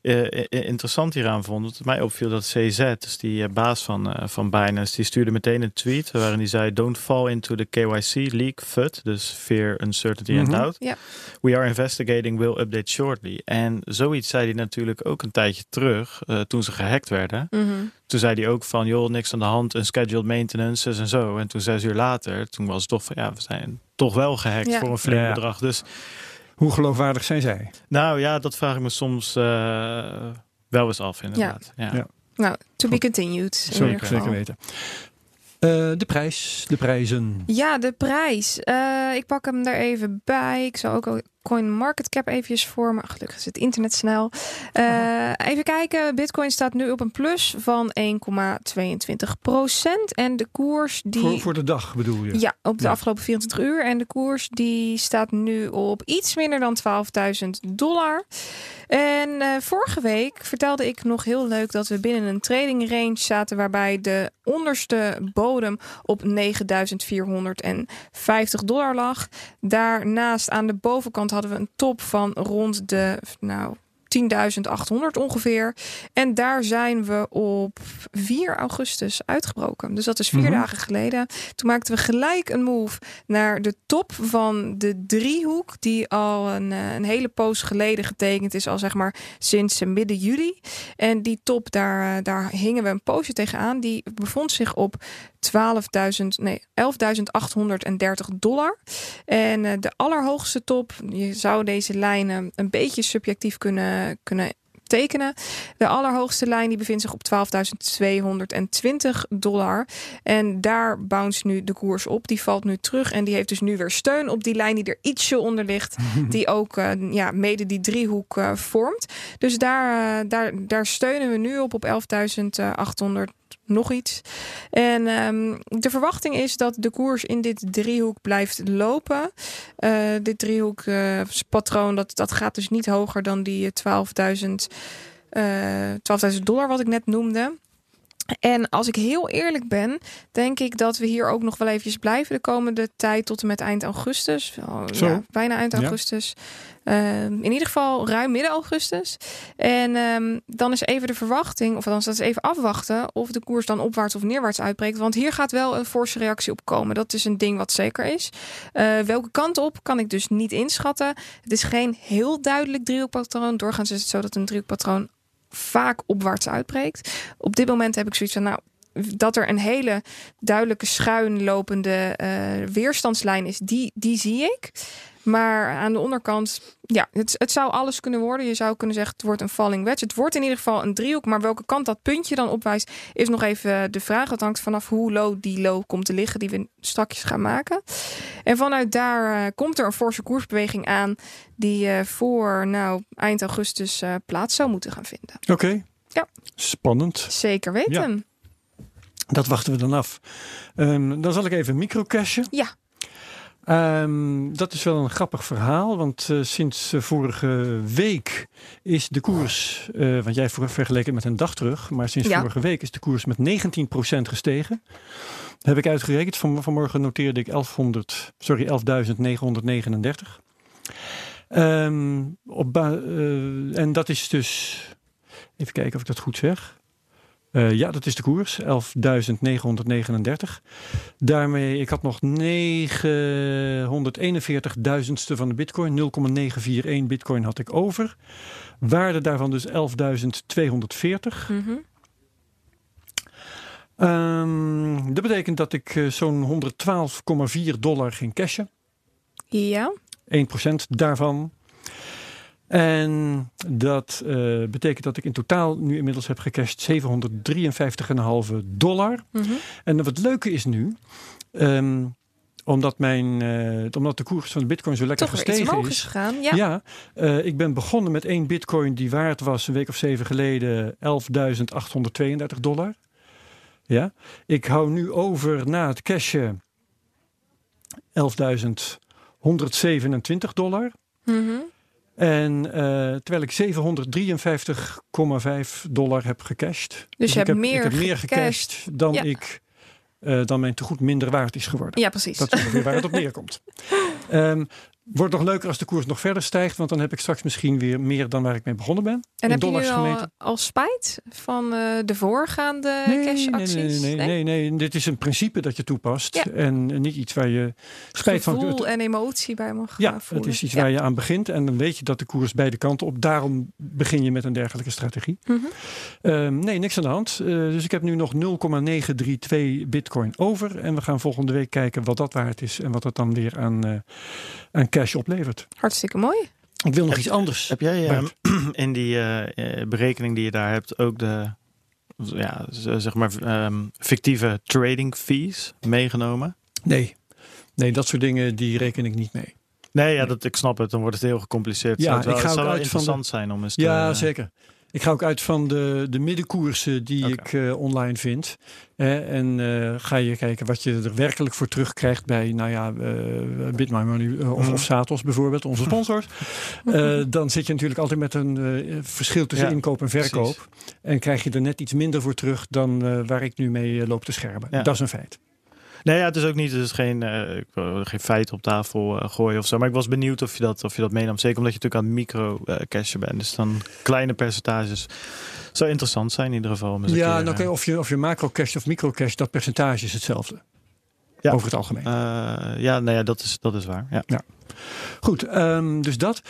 uh, interessant hieraan vond, het mij opviel dat CZ, dus die uh, baas van, uh, van Binance, die stuurde meteen een tweet waarin hij zei: Don't fall into the KYC leak FUD, dus fear, uncertainty mm -hmm. and doubt. Yeah. We are investigating, will update shortly. En zoiets zei hij natuurlijk ook een tijdje terug toen ze gehackt werden. Mm -hmm. Toen zei hij ook van, joh, niks aan de hand, een scheduled maintenance en zo. En toen zes uur later, toen was het toch van, ja, we zijn toch wel gehackt voor een flink bedrag. Dus hoe geloofwaardig zijn zij? Nou ja, dat vraag ik me soms uh, wel eens af, inderdaad. Ja. ja. Nou, to be continued. Zeker, zeker weten. Uh, de prijs, de prijzen. Ja, de prijs. Uh, ik pak hem er even bij. Ik zal ook Coin Market Cap eventjes voor me. Gelukkig is het internet snel. Uh, even kijken. Bitcoin staat nu op een plus van 1,22 procent. En de koers die... Voor, voor, de dag bedoel je? Ja, op de ja. afgelopen 24 uur. En de koers die staat nu op iets minder dan 12.000 dollar. En uh, vorige week vertelde ik nog heel leuk dat we binnen een trading range zaten waarbij de onderste bodem op 9450 dollar lag. Daarnaast aan de bovenkant hadden we een top van rond de nou 10.800 ongeveer. En daar zijn we op 4 augustus uitgebroken. Dus dat is vier mm -hmm. dagen geleden. Toen maakten we gelijk een move naar de top van de driehoek. Die al een, een hele poos geleden getekend is. Al zeg maar sinds midden juli. En die top, daar, daar hingen we een poosje tegenaan. Die bevond zich op 12.000, nee, 11.830 dollar. En uh, de allerhoogste top, je zou deze lijnen een beetje subjectief kunnen, kunnen tekenen. De allerhoogste lijn die bevindt zich op 12.220 dollar. En daar bounce nu de koers op. Die valt nu terug en die heeft dus nu weer steun op die lijn die er ietsje onder ligt. die ook uh, ja, mede die driehoek uh, vormt. Dus daar, uh, daar, daar steunen we nu op op 11.800 nog iets. En um, de verwachting is dat de koers in dit driehoek blijft lopen. Uh, dit driehoekpatroon, uh, dat, dat gaat dus niet hoger dan die 12.000 uh, 12.000 dollar wat ik net noemde. En als ik heel eerlijk ben, denk ik dat we hier ook nog wel eventjes blijven de komende tijd tot en met eind augustus. Ja, bijna eind augustus. Ja. Um, in ieder geval ruim midden augustus. En um, dan is even de verwachting, of althans dat is even afwachten of de koers dan opwaarts of neerwaarts uitbreekt. Want hier gaat wel een forse reactie op komen. Dat is een ding wat zeker is. Uh, welke kant op kan ik dus niet inschatten. Het is geen heel duidelijk driehoekpatroon. Doorgaans is het zo dat een driehoekpatroon vaak opwaarts uitbreekt. Op dit moment heb ik zoiets van, nou, dat er een hele duidelijke schuin lopende uh, weerstandslijn is, die, die zie ik. Maar aan de onderkant, ja, het, het zou alles kunnen worden. Je zou kunnen zeggen, het wordt een falling wedge. Het wordt in ieder geval een driehoek. Maar welke kant dat puntje dan opwijst, is nog even de vraag. Het hangt vanaf hoe low die low komt te liggen, die we strakjes gaan maken. En vanuit daar uh, komt er een forse koersbeweging aan, die uh, voor nou, eind augustus uh, plaats zou moeten gaan vinden. Oké. Okay. Ja. Spannend. Zeker weten. Ja. Dat wachten we dan af. Um, dan zal ik even microcashen. Ja. Um, dat is wel een grappig verhaal, want uh, sinds uh, vorige week is de koers, uh, want jij vergeleken met een dag terug, maar sinds ja. vorige week is de koers met 19% gestegen. Heb ik uitgerekend, Van, vanmorgen noteerde ik 1100, sorry, 11.939. Um, op en dat is dus, even kijken of ik dat goed zeg. Uh, ja, dat is de koers, 11.939. Daarmee, ik had nog 941 duizendste van de bitcoin, 0,941 bitcoin had ik over. Waarde daarvan dus 11.240. Mm -hmm. um, dat betekent dat ik uh, zo'n 112,4 dollar ging cashen. Ja. 1% daarvan. En dat uh, betekent dat ik in totaal nu inmiddels heb gecashed 753,5 dollar. Mm -hmm. En wat leuke is nu, um, omdat, mijn, uh, omdat de koers van de bitcoin zo lekker Toch gestegen is. is gegaan, ja. ja uh, ik ben begonnen met één bitcoin die waard was een week of zeven geleden 11.832 dollar. Ja, ik hou nu over na het cashen 11.127 dollar. Mm -hmm. En uh, terwijl ik 753,5 dollar heb gecashed. Dus, je hebt heb, meer heb meer gecashed dan, ja. ik, uh, dan mijn tegoed minder waard is geworden. Ja, precies. Dat is ongeveer waar het op neerkomt. Um, wordt nog leuker als de koers nog verder stijgt, want dan heb ik straks misschien weer meer dan waar ik mee begonnen ben. En heb je nu al, al, spijt van uh, de voorgaande nee, cashacties? Nee nee, nee, nee, nee, nee. Dit is een principe dat je toepast ja. en niet iets waar je spijt Gevoel van Gevoel en emotie bij mag Ja, voelen. het is iets ja. waar je aan begint en dan weet je dat de koers beide kanten op. Daarom begin je met een dergelijke strategie. Mm -hmm. um, nee, niks aan de hand. Uh, dus ik heb nu nog 0,932 bitcoin over en we gaan volgende week kijken wat dat waard is en wat het dan weer aan, uh, aan cash oplevert. Hartstikke mooi. Ik wil nog heb, iets anders. Heb jij uh, in die uh, berekening die je daar hebt ook de ja, zeg maar um, fictieve trading fees meegenomen? Nee. Nee, dat soort dingen die reken ik niet mee. Nee, ja, dat, ik snap het. Dan wordt het heel gecompliceerd. Ja, zou het wel, ik ga het zou ook wel uit van interessant de... zijn om eens te... Ja, zeker. Ik ga ook uit van de, de middenkoersen die okay. ik uh, online vind. Eh, en uh, ga je kijken wat je er werkelijk voor terugkrijgt bij, nou ja, uh, BitMyMoney of, mm. of Satos bijvoorbeeld, onze sponsors. dan zit je natuurlijk altijd met een verschil tussen ja, inkoop en verkoop. Precies. En krijg je er net iets minder voor terug dan waar ik nu mee loop te schermen. Ja. Dat is een feit. Nee, ja, het is ook niet, het is geen, uh, ik wil geen feit op tafel uh, gooien of zo. Maar ik was benieuwd of je dat, of je dat meenam. Zeker omdat je natuurlijk aan micro uh, cashen bent. Dus dan kleine percentages. Zou interessant zijn in ieder geval. Ja, keer, nou, of je, of je macro cash of micro cash, dat percentage is hetzelfde. Ja. Over het algemeen. ja, nou ja, dat is, dat is waar. Ja. ja. Goed, um, dus dat.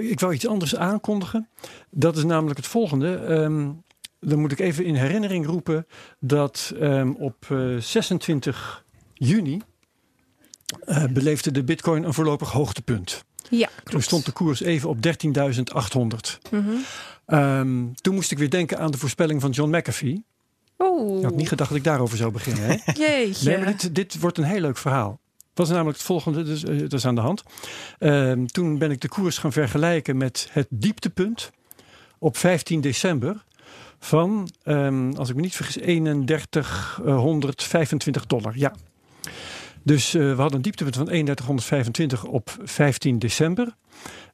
ik wil iets anders aankondigen. Dat is namelijk het volgende. Um, dan moet ik even in herinnering roepen dat um, op 26 juni uh, beleefde de bitcoin een voorlopig hoogtepunt. Ja, Toen stond de koers even op 13.800. Mhm. Ehm, toen moest ik weer denken aan de voorspelling van John McAfee. Oeh, Ik had niet gedacht dat ik daarover zou beginnen. Hè? jeetje. Nee, maar dit, dit wordt een heel leuk verhaal. Het was namelijk het volgende, dus, eh, dat is aan de hand. Ehm, toen ben ik de koers gaan vergelijken met het dieptepunt op 15 december van, ehm, als ik me niet vergis, 3125 dollar. Ja. Dus eh, we hadden een dieptepunt van 3125 op 15 december.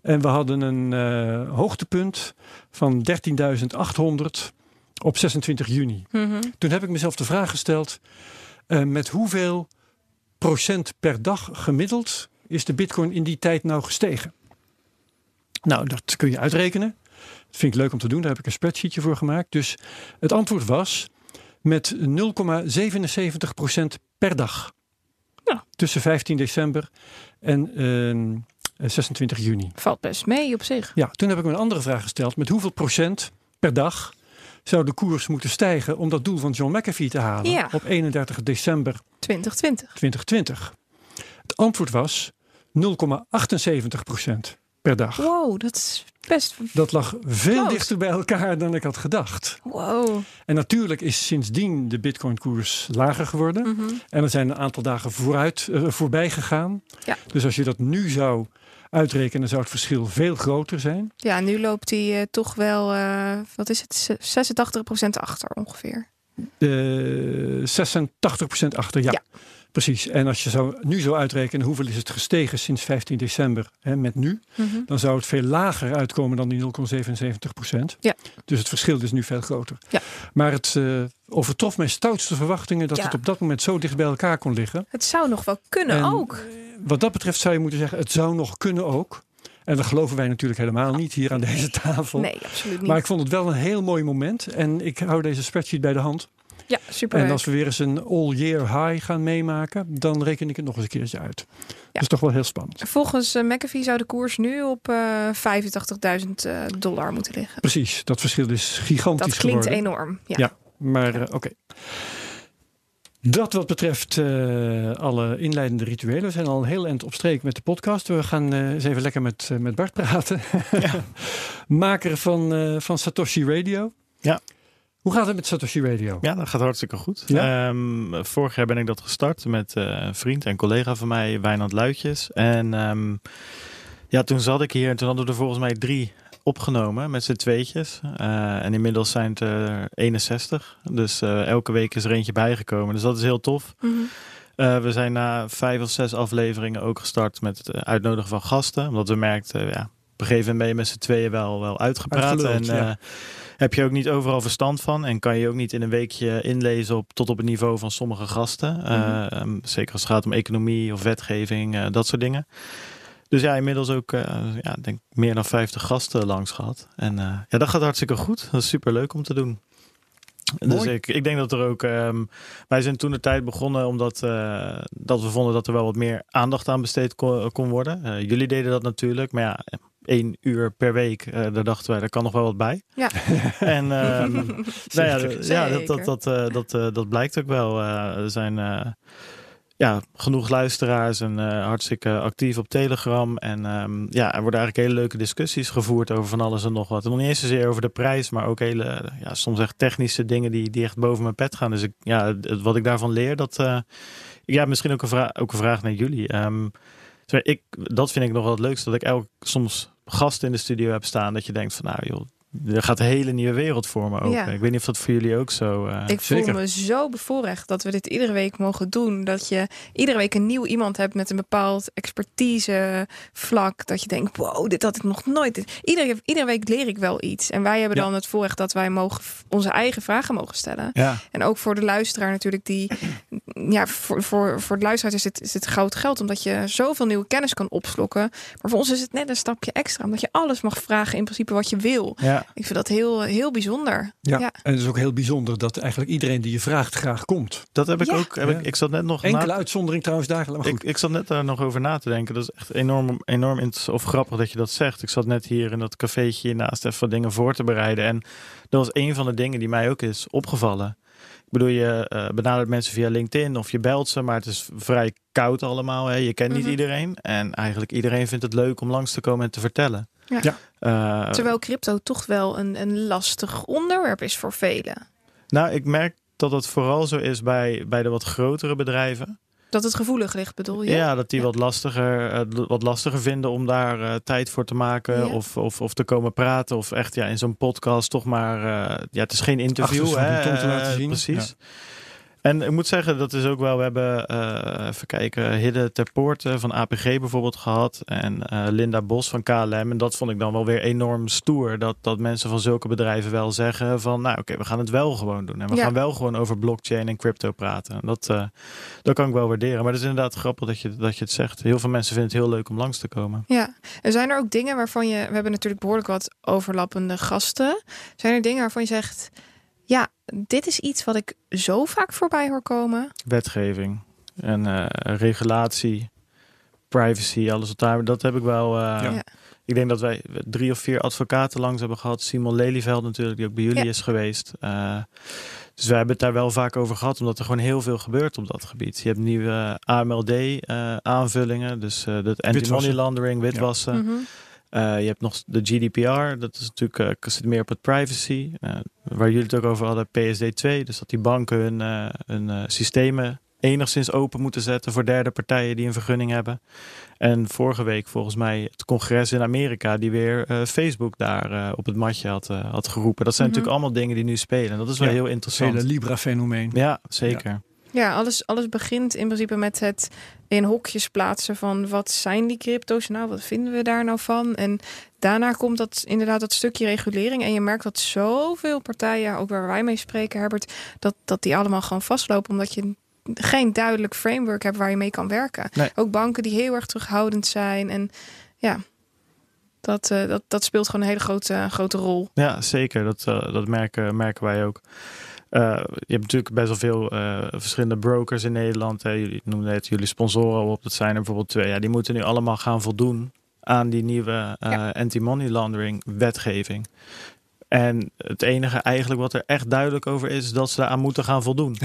En we hadden een eh, hoogtepunt van 13.800 op 26 juni. Mhm. Toen heb ik mezelf de vraag gesteld: eh, met hoeveel procent per dag gemiddeld is de Bitcoin in die tijd nou gestegen? Nou, dat kun je uitrekenen. Dat vind ik leuk om te doen. Daar heb ik een spreadsheetje voor gemaakt. Dus het antwoord was met 0,77 procent per dag. Ja. Tussen 15 december en ehm, 26 juni. Valt best mee op zich. Ja, toen heb ik een andere vraag gesteld. Met hoeveel procent per dag zou de koers moeten stijgen om dat doel van John McAfee te halen Ja. op 31 december 2020. 2020? Het antwoord was 0,78 procent per dag. Wow, dat is best... Dat lag veel Close. dichter bij elkaar dan ik had gedacht. Wow. En natuurlijk is sindsdien de Bitcoin-koers lager geworden. Mhm. En er zijn een aantal dagen vooruit, eh, voorbij gegaan. Ja. Dus als je dat nu zou uitrekenen, zou het verschil veel groter zijn. Ja, nu loopt hij eh, toch wel, eh, wat is het, 86% achter ongeveer. Eh 86% achter, ja. Ja. Precies. En als je zou, nu zou uitrekenen hoeveel is het gestegen sinds 15 december hè, met nu, Mhm. dan zou het veel lager uitkomen dan die 0,77%. Ja. Dus het verschil is nu veel groter. Ja. Maar het eh, overtrof mijn stoutste verwachtingen dat Ja. het op dat moment zo dicht bij elkaar kon liggen. Het zou nog wel kunnen En, ook. Wat dat betreft zou je moeten zeggen, het zou nog kunnen ook. En dat geloven wij natuurlijk helemaal niet hier aan deze tafel. Nee, absoluut niet. Maar ik vond het wel een heel mooi moment. En ik hou deze spreadsheet bij de hand. Ja, super. En als we weer eens een all-year high gaan meemaken, dan reken ik het nog eens een keertje uit. Dat is toch wel heel spannend. Volgens eh, McAfee zou de koers nu op eh 85.000 eh, dollar moeten liggen. Precies, dat verschil is gigantisch Dat klinkt geworden. enorm. Ja. Ja. Maar eh, oké. Dat wat betreft eh, alle inleidende rituelen. We zijn al een heel eind op streek met de podcast. We gaan eh, eens even lekker met, met Bart praten. Maker van, eh, van Satoshi Radio. Ja. Hoe gaat het met Satoshi Radio? Ja, dat gaat hartstikke goed. Ja? Ehm, vorig jaar ben ik dat gestart met eh, een vriend en collega van mij, Wijnand Luitjes. En ehm, ja, toen zat ik hier en toen hadden we er volgens mij drie opgenomen met z'n tweetjes. Eh, en inmiddels zijn het er 61. Dus eh, elke week is er eentje bijgekomen. Dus dat is heel tof. Mhm. Eh, we zijn na vijf of zes afleveringen ook gestart met het uitnodigen van gasten. Omdat we merkten, ja, op een gegeven moment ben je met z'n tweeën wel, wel uitgepraat. Uitgeluld, en eh, ja. Heb je ook niet overal verstand van. En kan je ook niet in een weekje inlezen op, tot op het niveau van sommige gasten. Eh, ehm, zeker als het gaat om economie of wetgeving, eh, dat soort dingen. Dus ja, inmiddels ook eh, ja, denk meer dan 50 gasten langs gehad. En ja, dat gaat hartstikke goed. Dat is super leuk om te doen. Dus Mooi. ik, ik denk dat er ook. ehm, wij zijn toen de tijd begonnen omdat dat we vonden dat er wel wat meer aandacht aan besteed kon, kon worden. Jullie deden dat natuurlijk, maar ja, één uur per week, eh, daar dachten wij, daar kan nog wel wat bij. Ja. En ehm, nou ja, ja, dat, dat, dat, eh, dat, eh, dat blijkt ook wel. Er zijn ja, genoeg luisteraars en hartstikke actief op Telegram. En ehm, ja, er worden eigenlijk hele leuke discussies gevoerd over van alles en nog wat. En nog niet eens zozeer over de prijs, maar ook hele, ja, soms echt technische dingen die, die echt boven mijn pet gaan. Dus ik, ja, het- wat ik daarvan leer, dat, ja, misschien ook een, vraag ook een vraag naar jullie. Zo, ik, dat vind ik nog wel het leukste, dat ik elk, soms gasten in de studio heb staan, dat je denkt van, nou joh, er gaat een hele nieuwe wereld voor me open. Ja. Ik weet niet of dat voor jullie ook zo... eh, Ik Zeker. voel me zo bevoorrecht dat we dit iedere week mogen doen. Dat je iedere week een nieuw iemand hebt met een bepaald expertise vlak. Dat je denkt, wow, dit had ik nog nooit. Iedere, iedere week leer ik wel iets. En wij hebben Ja. dan het voorrecht dat wij mogen onze eigen vragen mogen stellen. ja. En ook voor de luisteraar natuurlijk die... Ja, voor, voor, voor de luisteraar is het, is het goud geld. Omdat je zoveel nieuwe kennis kan opslokken. Maar voor ons is het net een stapje extra. Omdat je alles mag vragen in principe wat je wil. Ja. Ik vind dat heel, heel bijzonder. Ja. Ja. En het is ook heel bijzonder dat eigenlijk iedereen die je vraagt graag komt. Dat heb ik Ja. ook. Heb Ja. ik, ik zat net nog na- Enkele uitzondering trouwens daar. Maar goed. Ik, ik zat net daar nog over na te denken. Dat is echt enorm, enorm of grappig dat je dat zegt. Ik zat net hier in dat cafeetje naast even wat dingen voor te bereiden. En dat was een van de dingen die mij ook is opgevallen. Ik bedoel, je uh, benadert mensen via LinkedIn of je belt ze, maar het is vrij koud allemaal. Hè? Je kent niet Mhm. iedereen. En eigenlijk iedereen vindt het leuk om langs te komen en te vertellen. Ja. Ja. Eh, Terwijl crypto toch wel een, een lastig onderwerp is voor velen. nou, ik merk dat het vooral zo is bij, bij de wat grotere bedrijven. Dat het gevoelig ligt, bedoel je? Ja, dat die Ja. wat, lastiger, eh, wat lastiger vinden om daar eh, tijd voor te maken. Ja. Of, of, of te komen praten. Of echt ja, in zo'n podcast toch maar... eh, ja, het is geen interview. Hè, te laten zien. Precies. En ik moet zeggen, dat is ook wel... We hebben, eh, even kijken, Hidde ter Poorte van APG bijvoorbeeld gehad. En eh, Linda Bos van KLM. En dat vond ik dan wel weer enorm stoer. Dat, dat mensen van zulke bedrijven wel zeggen van... Nou oké, we gaan het wel gewoon doen. En we Ja. gaan wel gewoon over blockchain en crypto praten. En dat, eh, dat kan ik wel waarderen. Maar het is inderdaad grappig dat je, dat je het zegt. Heel veel mensen vinden het heel leuk om langs te komen. Ja, en zijn er ook dingen waarvan je, we hebben natuurlijk behoorlijk wat overlappende gasten. Zijn er dingen waarvan je zegt, ja, dit is iets wat ik zo vaak voorbij hoor komen. Wetgeving en eh, regulatie, privacy, alles wat daar. Dat heb ik wel. eh, Ja. Ik denk dat wij drie of vier advocaten langs hebben gehad. Simon Lelyveld natuurlijk, die ook bij jullie Ja. is geweest. Eh, dus we hebben het daar wel vaak over gehad, omdat er gewoon heel veel gebeurt op dat gebied. Je hebt nieuwe AMLD-aanvullingen, dus eh dat anti-money Witwassen. laundering, witwassen. Mhm. Eh, je hebt nog de GDPR, dat is natuurlijk zit meer op het privacy. Eh, waar jullie het ook over hadden, PSD2. Dus dat die banken hun, hun systemen enigszins open moeten zetten voor derde partijen die een vergunning hebben. En vorige week volgens mij het congres in Amerika die weer Facebook daar op het matje had, had geroepen. Dat zijn Mhm. natuurlijk allemaal dingen die nu spelen. En dat is wel Ja, heel Het interessant. hele Libra-fenomeen. Ja, zeker. Ja, alles, alles begint in principe met het in hokjes plaatsen van wat zijn die crypto's nou, wat vinden we daar nou van? En daarna komt dat inderdaad dat stukje regulering. En je merkt dat zoveel partijen, ook waar wij mee spreken, Herbert, dat, dat die allemaal gewoon vastlopen omdat je geen duidelijk framework hebt waar je mee kan werken. Nee. Ook banken die heel erg terughoudend zijn. En ja, dat, eh, dat, dat speelt gewoon een hele grote, grote rol. Ja, zeker. Dat, eh, dat merken, merken wij ook. Eh, je hebt natuurlijk best wel veel eh, verschillende brokers in Nederland. Hè. Jullie noemden net jullie sponsoren op. Dat zijn er bijvoorbeeld twee. Ja, die moeten nu allemaal gaan voldoen aan die nieuwe eh, Ja. anti-money laundering wetgeving. En het enige eigenlijk wat er echt duidelijk over is, is dat ze aan moeten gaan voldoen.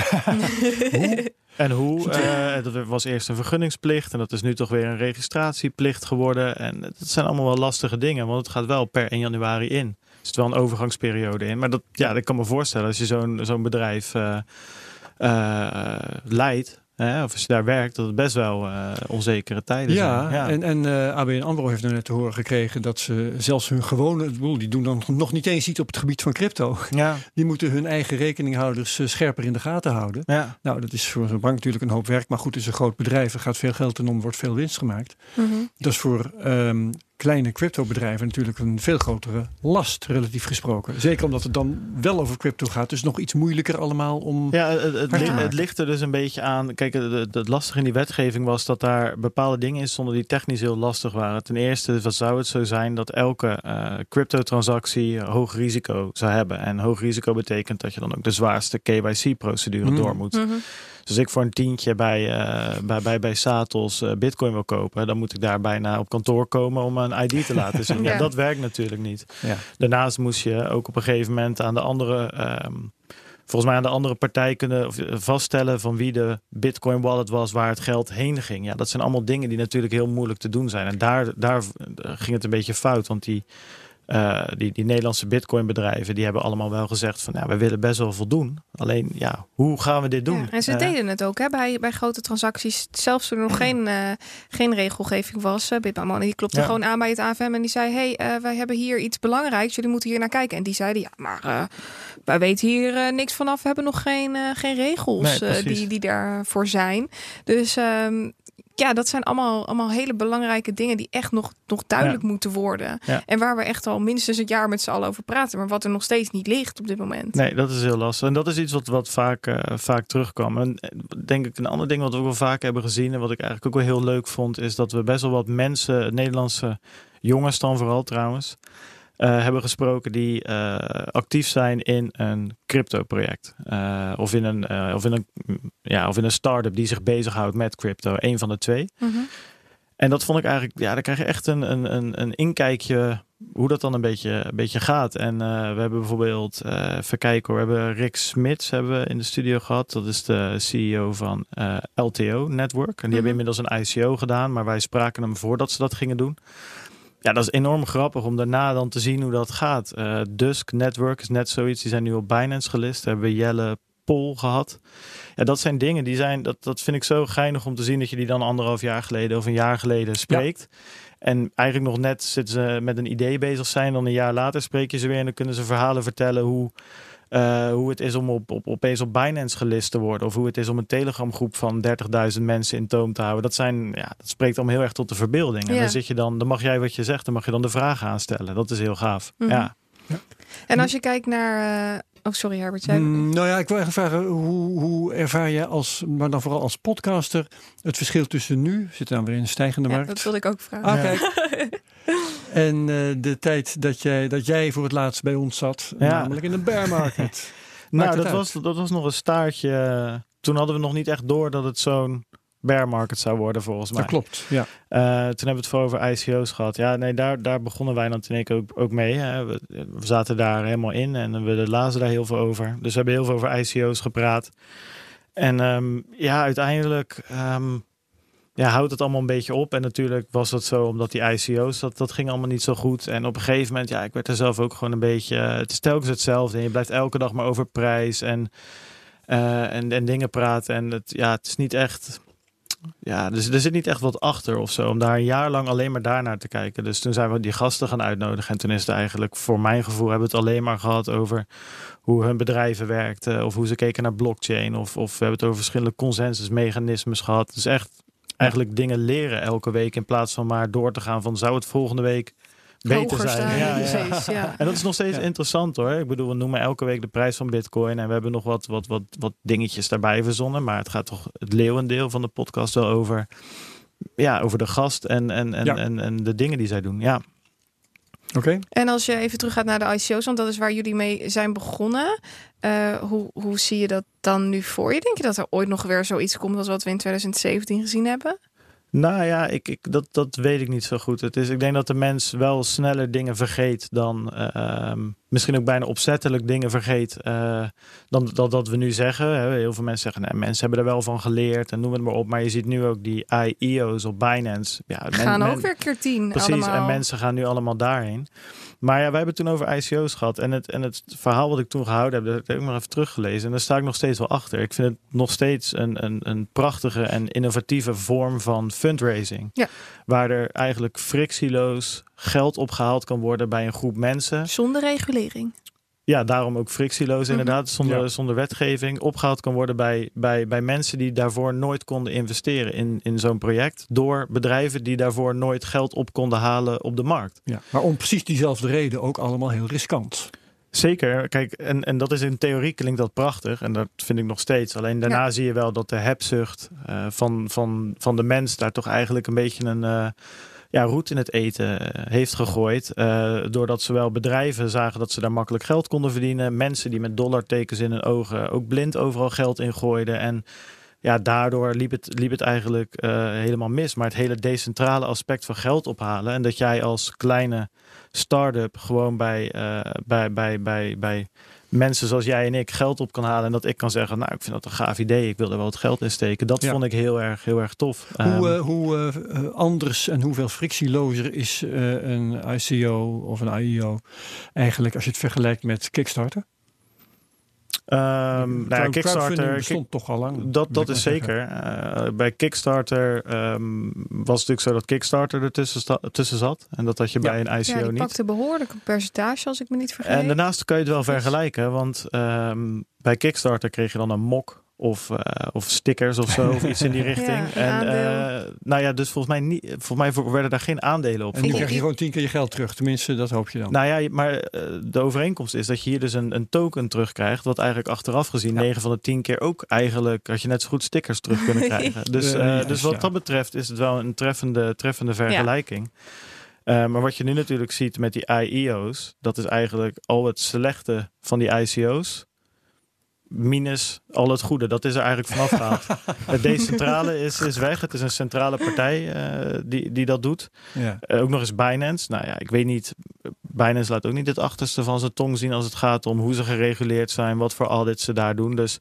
En hoe? dat was eerst een vergunningsplicht en dat is nu toch weer een registratieplicht geworden. En dat zijn allemaal wel lastige dingen, want het gaat wel per 1 januari in. Er zit wel een overgangsperiode in. Maar dat, ja, ik kan me voorstellen als je zo'n zo'n bedrijf eh, eh, leidt, hè, of als je daar werkt, dat het best wel eh, onzekere tijden Ja, zijn. en, en eh, ABN AMRO heeft nou net te horen gekregen dat ze zelfs hun gewone, ik bedoel, die doen dan nog niet eens iets op het gebied van crypto. ja, Die moeten hun eigen rekeninghouders scherper in de gaten houden. ja. Nou, dat is voor een bank natuurlijk een hoop werk, maar goed, het is een groot bedrijf, er gaat veel geld in om, wordt veel winst gemaakt. Mhm. Dat is voor ehm, kleine cryptobedrijven natuurlijk een veel grotere last, relatief gesproken. Zeker omdat het dan wel over crypto gaat, dus nog iets moeilijker allemaal om... Ja, het, het, ligt, maken. het ligt er dus een beetje aan. Kijk, het, het- het lastige in die wetgeving was dat daar bepaalde dingen in stonden die technisch heel lastig waren. Ten eerste wat zou het zo zijn dat elke eh cryptotransactie hoog risico zou hebben. En hoog risico betekent dat je dan ook de zwaarste KYC-procedure Hmm. door moet. Mhm. Dus als ik voor een tientje bij, eh, bij, bij, bij Satos eh, bitcoin wil kopen, dan moet ik daar bijna op kantoor komen om een ID te laten zien. ja. Ja. dat werkt natuurlijk niet. Ja. Daarnaast moest je ook op een gegeven moment aan de andere, ehm, volgens mij aan de andere partij kunnen of, eh, vaststellen van wie de Bitcoin wallet was waar het geld heen ging. Ja, dat zijn allemaal dingen die natuurlijk heel moeilijk te doen zijn. En daar, daar ging het een beetje fout, want die, eh, die, die Nederlandse Bitcoin bedrijven die hebben allemaal wel gezegd van ja, we willen best wel voldoen. Alleen ja, hoe gaan we dit doen? Ja, en ze Eh, deden het ook hè, bij, bij grote transacties. Zelfs toen er nog geen, eh, geen regelgeving was. Bitmama Money die klopte Ja. gewoon aan bij het AFM en die zei: hey, wij hebben hier iets belangrijks. Jullie moeten hier naar kijken. En die zeiden: Ja, maar wij weten hier niks vanaf. We hebben nog geen, geen regels Nee, die, die daarvoor zijn. Dus ehm, ja, dat zijn allemaal, allemaal hele belangrijke dingen die echt nog, nog duidelijk moeten worden. Ja. En waar we echt al minstens een jaar met z'n allen over praten. Maar wat er nog steeds niet ligt op dit moment. Nee, dat is heel lastig. En dat is iets wat, wat vaak, eh, vaak terugkwam. En eh, denk ik, een ander ding wat we ook wel vaak hebben gezien... en wat ik eigenlijk ook wel heel leuk vond... is dat we best wel wat mensen, Nederlandse jongens dan vooral trouwens... eh, hebben gesproken die eh, actief zijn in een crypto-project. Eh, of, in een, of, in een, ja, of in een start-up die zich bezighoudt met crypto. Een van de twee. Mhm. En dat vond ik eigenlijk, ja, daar krijg je echt een, een, een, een inkijkje hoe dat dan een beetje, een beetje gaat. En we hebben bijvoorbeeld, even kijken hoor, we hebben Rick Smits hebben we in de studio gehad. Dat is de CEO van LTO Network. En die hebben Mhm. inmiddels een ICO gedaan, maar wij spraken hem voordat ze dat gingen doen. Ja, dat is enorm grappig om daarna dan te zien hoe dat gaat. Eh, Dusk Network is net zoiets. Die zijn nu op Binance gelist. Daar hebben we Jelle Pol gehad. Ja, dat zijn dingen die zijn. Dat, dat vind ik zo geinig om te zien dat je die dan anderhalf jaar geleden of een jaar geleden spreekt. En eigenlijk nog net zitten ze met een idee bezig zijn. Dan een jaar later spreek je ze weer en dan kunnen ze verhalen vertellen hoe. Eh, hoe het is om op, op, opeens op Binance gelist te worden. Of hoe het is om een Telegram groep van 30.000 mensen in toom te houden. Dat, zijn, ja, dat spreekt allemaal heel erg tot de verbeelding. En Ja. dan zit je dan, dan mag jij wat je zegt, dan mag je dan de vragen aanstellen. Dat is heel gaaf. Mhm. Ja. En als je kijkt naar... eh, oh, sorry Herbert. Jij... Mm, nou ja, ik wil even vragen, hoe, hoe ervaar jij als, maar dan vooral als podcaster, het verschil tussen nu, we zitten dan weer in een stijgende Ja, markt, dat wilde ik ook vragen. Ah, Ja. kijk. En eh, de tijd dat jij, dat jij voor het laatst bij ons zat, Ja. namelijk in een bear market. Nou, dat uit? was, dat was nog een staartje. Toen hadden we nog niet echt door dat het zo'n bear market zou worden, volgens mij. dat klopt, ja. Eh, toen hebben we het voor over ICO's gehad. Ja, nee, daar, daar begonnen wij dan toen ik ook, ook mee. Hè. We, we zaten daar helemaal in en we lazen daar heel veel over. Dus we hebben heel veel over ICO's gepraat. En ehm, ja, uiteindelijk ehm, ja, houdt het allemaal een beetje op. En natuurlijk was dat zo omdat die ICO's, dat, dat ging allemaal niet zo goed. En op een gegeven moment, ja, ik werd er zelf ook gewoon een beetje... eh, het is telkens hetzelfde en je blijft elke dag maar over prijs en, eh, en, en dingen praten. En het, ja, het is niet echt... Ja, dus er zit niet echt wat achter of zo. Om daar een jaar lang alleen maar daarnaar te kijken. Dus toen zijn we die gasten gaan uitnodigen. En toen is het eigenlijk, voor mijn gevoel, hebben we het alleen maar gehad over hoe hun bedrijven werkten. Of hoe ze keken naar blockchain. Of, of we hebben het over verschillende consensusmechanismes gehad. Dus echt eigenlijk dingen leren elke week. In plaats van maar door te gaan van zou het volgende week beter Hoger zijn. Ja, ja. precies, ja. En dat is nog steeds Ja. interessant hoor. Ik bedoel, we noemen elke week de prijs van Bitcoin. En we hebben nog wat, wat, wat, wat dingetjes daarbij verzonnen. Maar het gaat toch het leeuwendeel van de podcast wel over. Ja, over de gast en, en, en, Ja. en, en de dingen die zij doen. Ja. Oké. En als je even terug gaat naar de ICO's, want dat is waar jullie mee zijn begonnen. eh, hoe, hoe zie je dat dan nu voor je? Denk je dat er ooit nog weer zoiets komt als wat we in 2017 gezien hebben? Nou ja, ik, ik, dat, dat weet ik niet zo goed. Het is, ik denk dat de mens wel sneller dingen vergeet dan eh, ehm, misschien ook bijna opzettelijk dingen vergeet eh, dan dat, dat we nu zeggen. Heel veel mensen zeggen, nee, mensen hebben er wel van geleerd en noem het maar op. Maar je ziet nu ook die IEO's op Binance. Ja, men- Gaan men- ook weer keer tien Precies, allemaal. en mensen gaan nu allemaal daarheen. Maar ja, wij hebben het toen over ICO's gehad. En het, en het verhaal wat ik toen gehouden heb, dat heb ik nog even teruggelezen. En daar sta ik nog steeds wel achter. Ik vind het nog steeds een, een, een prachtige en innovatieve vorm van fundraising. Ja. Waar er eigenlijk frictieloos geld opgehaald kan worden bij een groep mensen. Zonder regulering. Ja, daarom ook frictieloos inderdaad, zonder, Ja. zonder wetgeving. Opgehaald kan worden bij, bij, bij mensen die daarvoor nooit konden investeren in, in zo'n project. Door bedrijven die daarvoor nooit geld op konden halen op de markt. Ja. Maar om precies diezelfde reden ook allemaal heel riskant. Zeker, kijk, en, en dat is in theorie klinkt dat prachtig en dat vind ik nog steeds. Alleen daarna Ja. zie je wel dat de hebzucht eh, van, van, van de mens daar toch eigenlijk een beetje een eh, ja, roet in het eten eh, heeft gegooid. Eh, doordat zowel bedrijven zagen dat ze daar makkelijk geld konden verdienen, mensen die met dollartekens in hun ogen ook blind overal geld ingooiden. En ja, daardoor liep het, liep het eigenlijk eh, helemaal mis. Maar het hele decentrale aspect van geld ophalen en dat jij als kleine start-up gewoon bij, bij, bij, bij, bij mensen zoals jij en ik geld op kan halen. En dat ik kan zeggen, nou, ik vind dat een gaaf idee. Ik wil er wel wat geld in steken. Dat Ja. vond ik heel erg, heel erg tof. Hoe, Ehm, eh, hoe eh, anders en hoeveel frictielozer is eh, een ICO of een IEO eigenlijk als je het vergelijkt met Kickstarter? Ehm, nou ja, Kickstarter, bestond toch al lang. Dat, dat is zeker. Eh, bij Kickstarter ehm, was het natuurlijk zo dat Kickstarter ertussen tussen zat. En dat had je Ja. bij een ICO Ja, die niet. pakte behoorlijk een percentage, als ik me niet vergeet. En daarnaast kan je het wel vergelijken. Want ehm, bij Kickstarter kreeg je dan een mok. Of, eh, of stickers of zo, of iets in die richting. Ja, en eh, nou ja, dus volgens mij, niet, volgens mij werden daar geen aandelen op. En nu krijg je gewoon tien keer je geld terug. Tenminste, dat hoop je dan. Nou ja, maar eh, de overeenkomst is dat je hier dus een, een token terugkrijgt. Wat eigenlijk achteraf gezien Ja. 9 van de 10 keer ook eigenlijk had je net zo goed stickers terug kunnen krijgen. Dus, dus wat dat betreft is het wel een treffende, treffende vergelijking. Eh, maar wat je nu natuurlijk ziet met die IEO's, dat is eigenlijk al het slechte van die ICO's. Minus al het goede. Dat is er eigenlijk vanaf gehaald. het decentrale is, is weg. Het is een centrale partij eh, die, die dat doet. ja. Eh, ook nog eens Binance. Nou ja, ik weet niet Binance laat ook niet het achterste van zijn tong zien als het gaat om hoe ze gereguleerd zijn, wat voor audits ze daar doen. Dus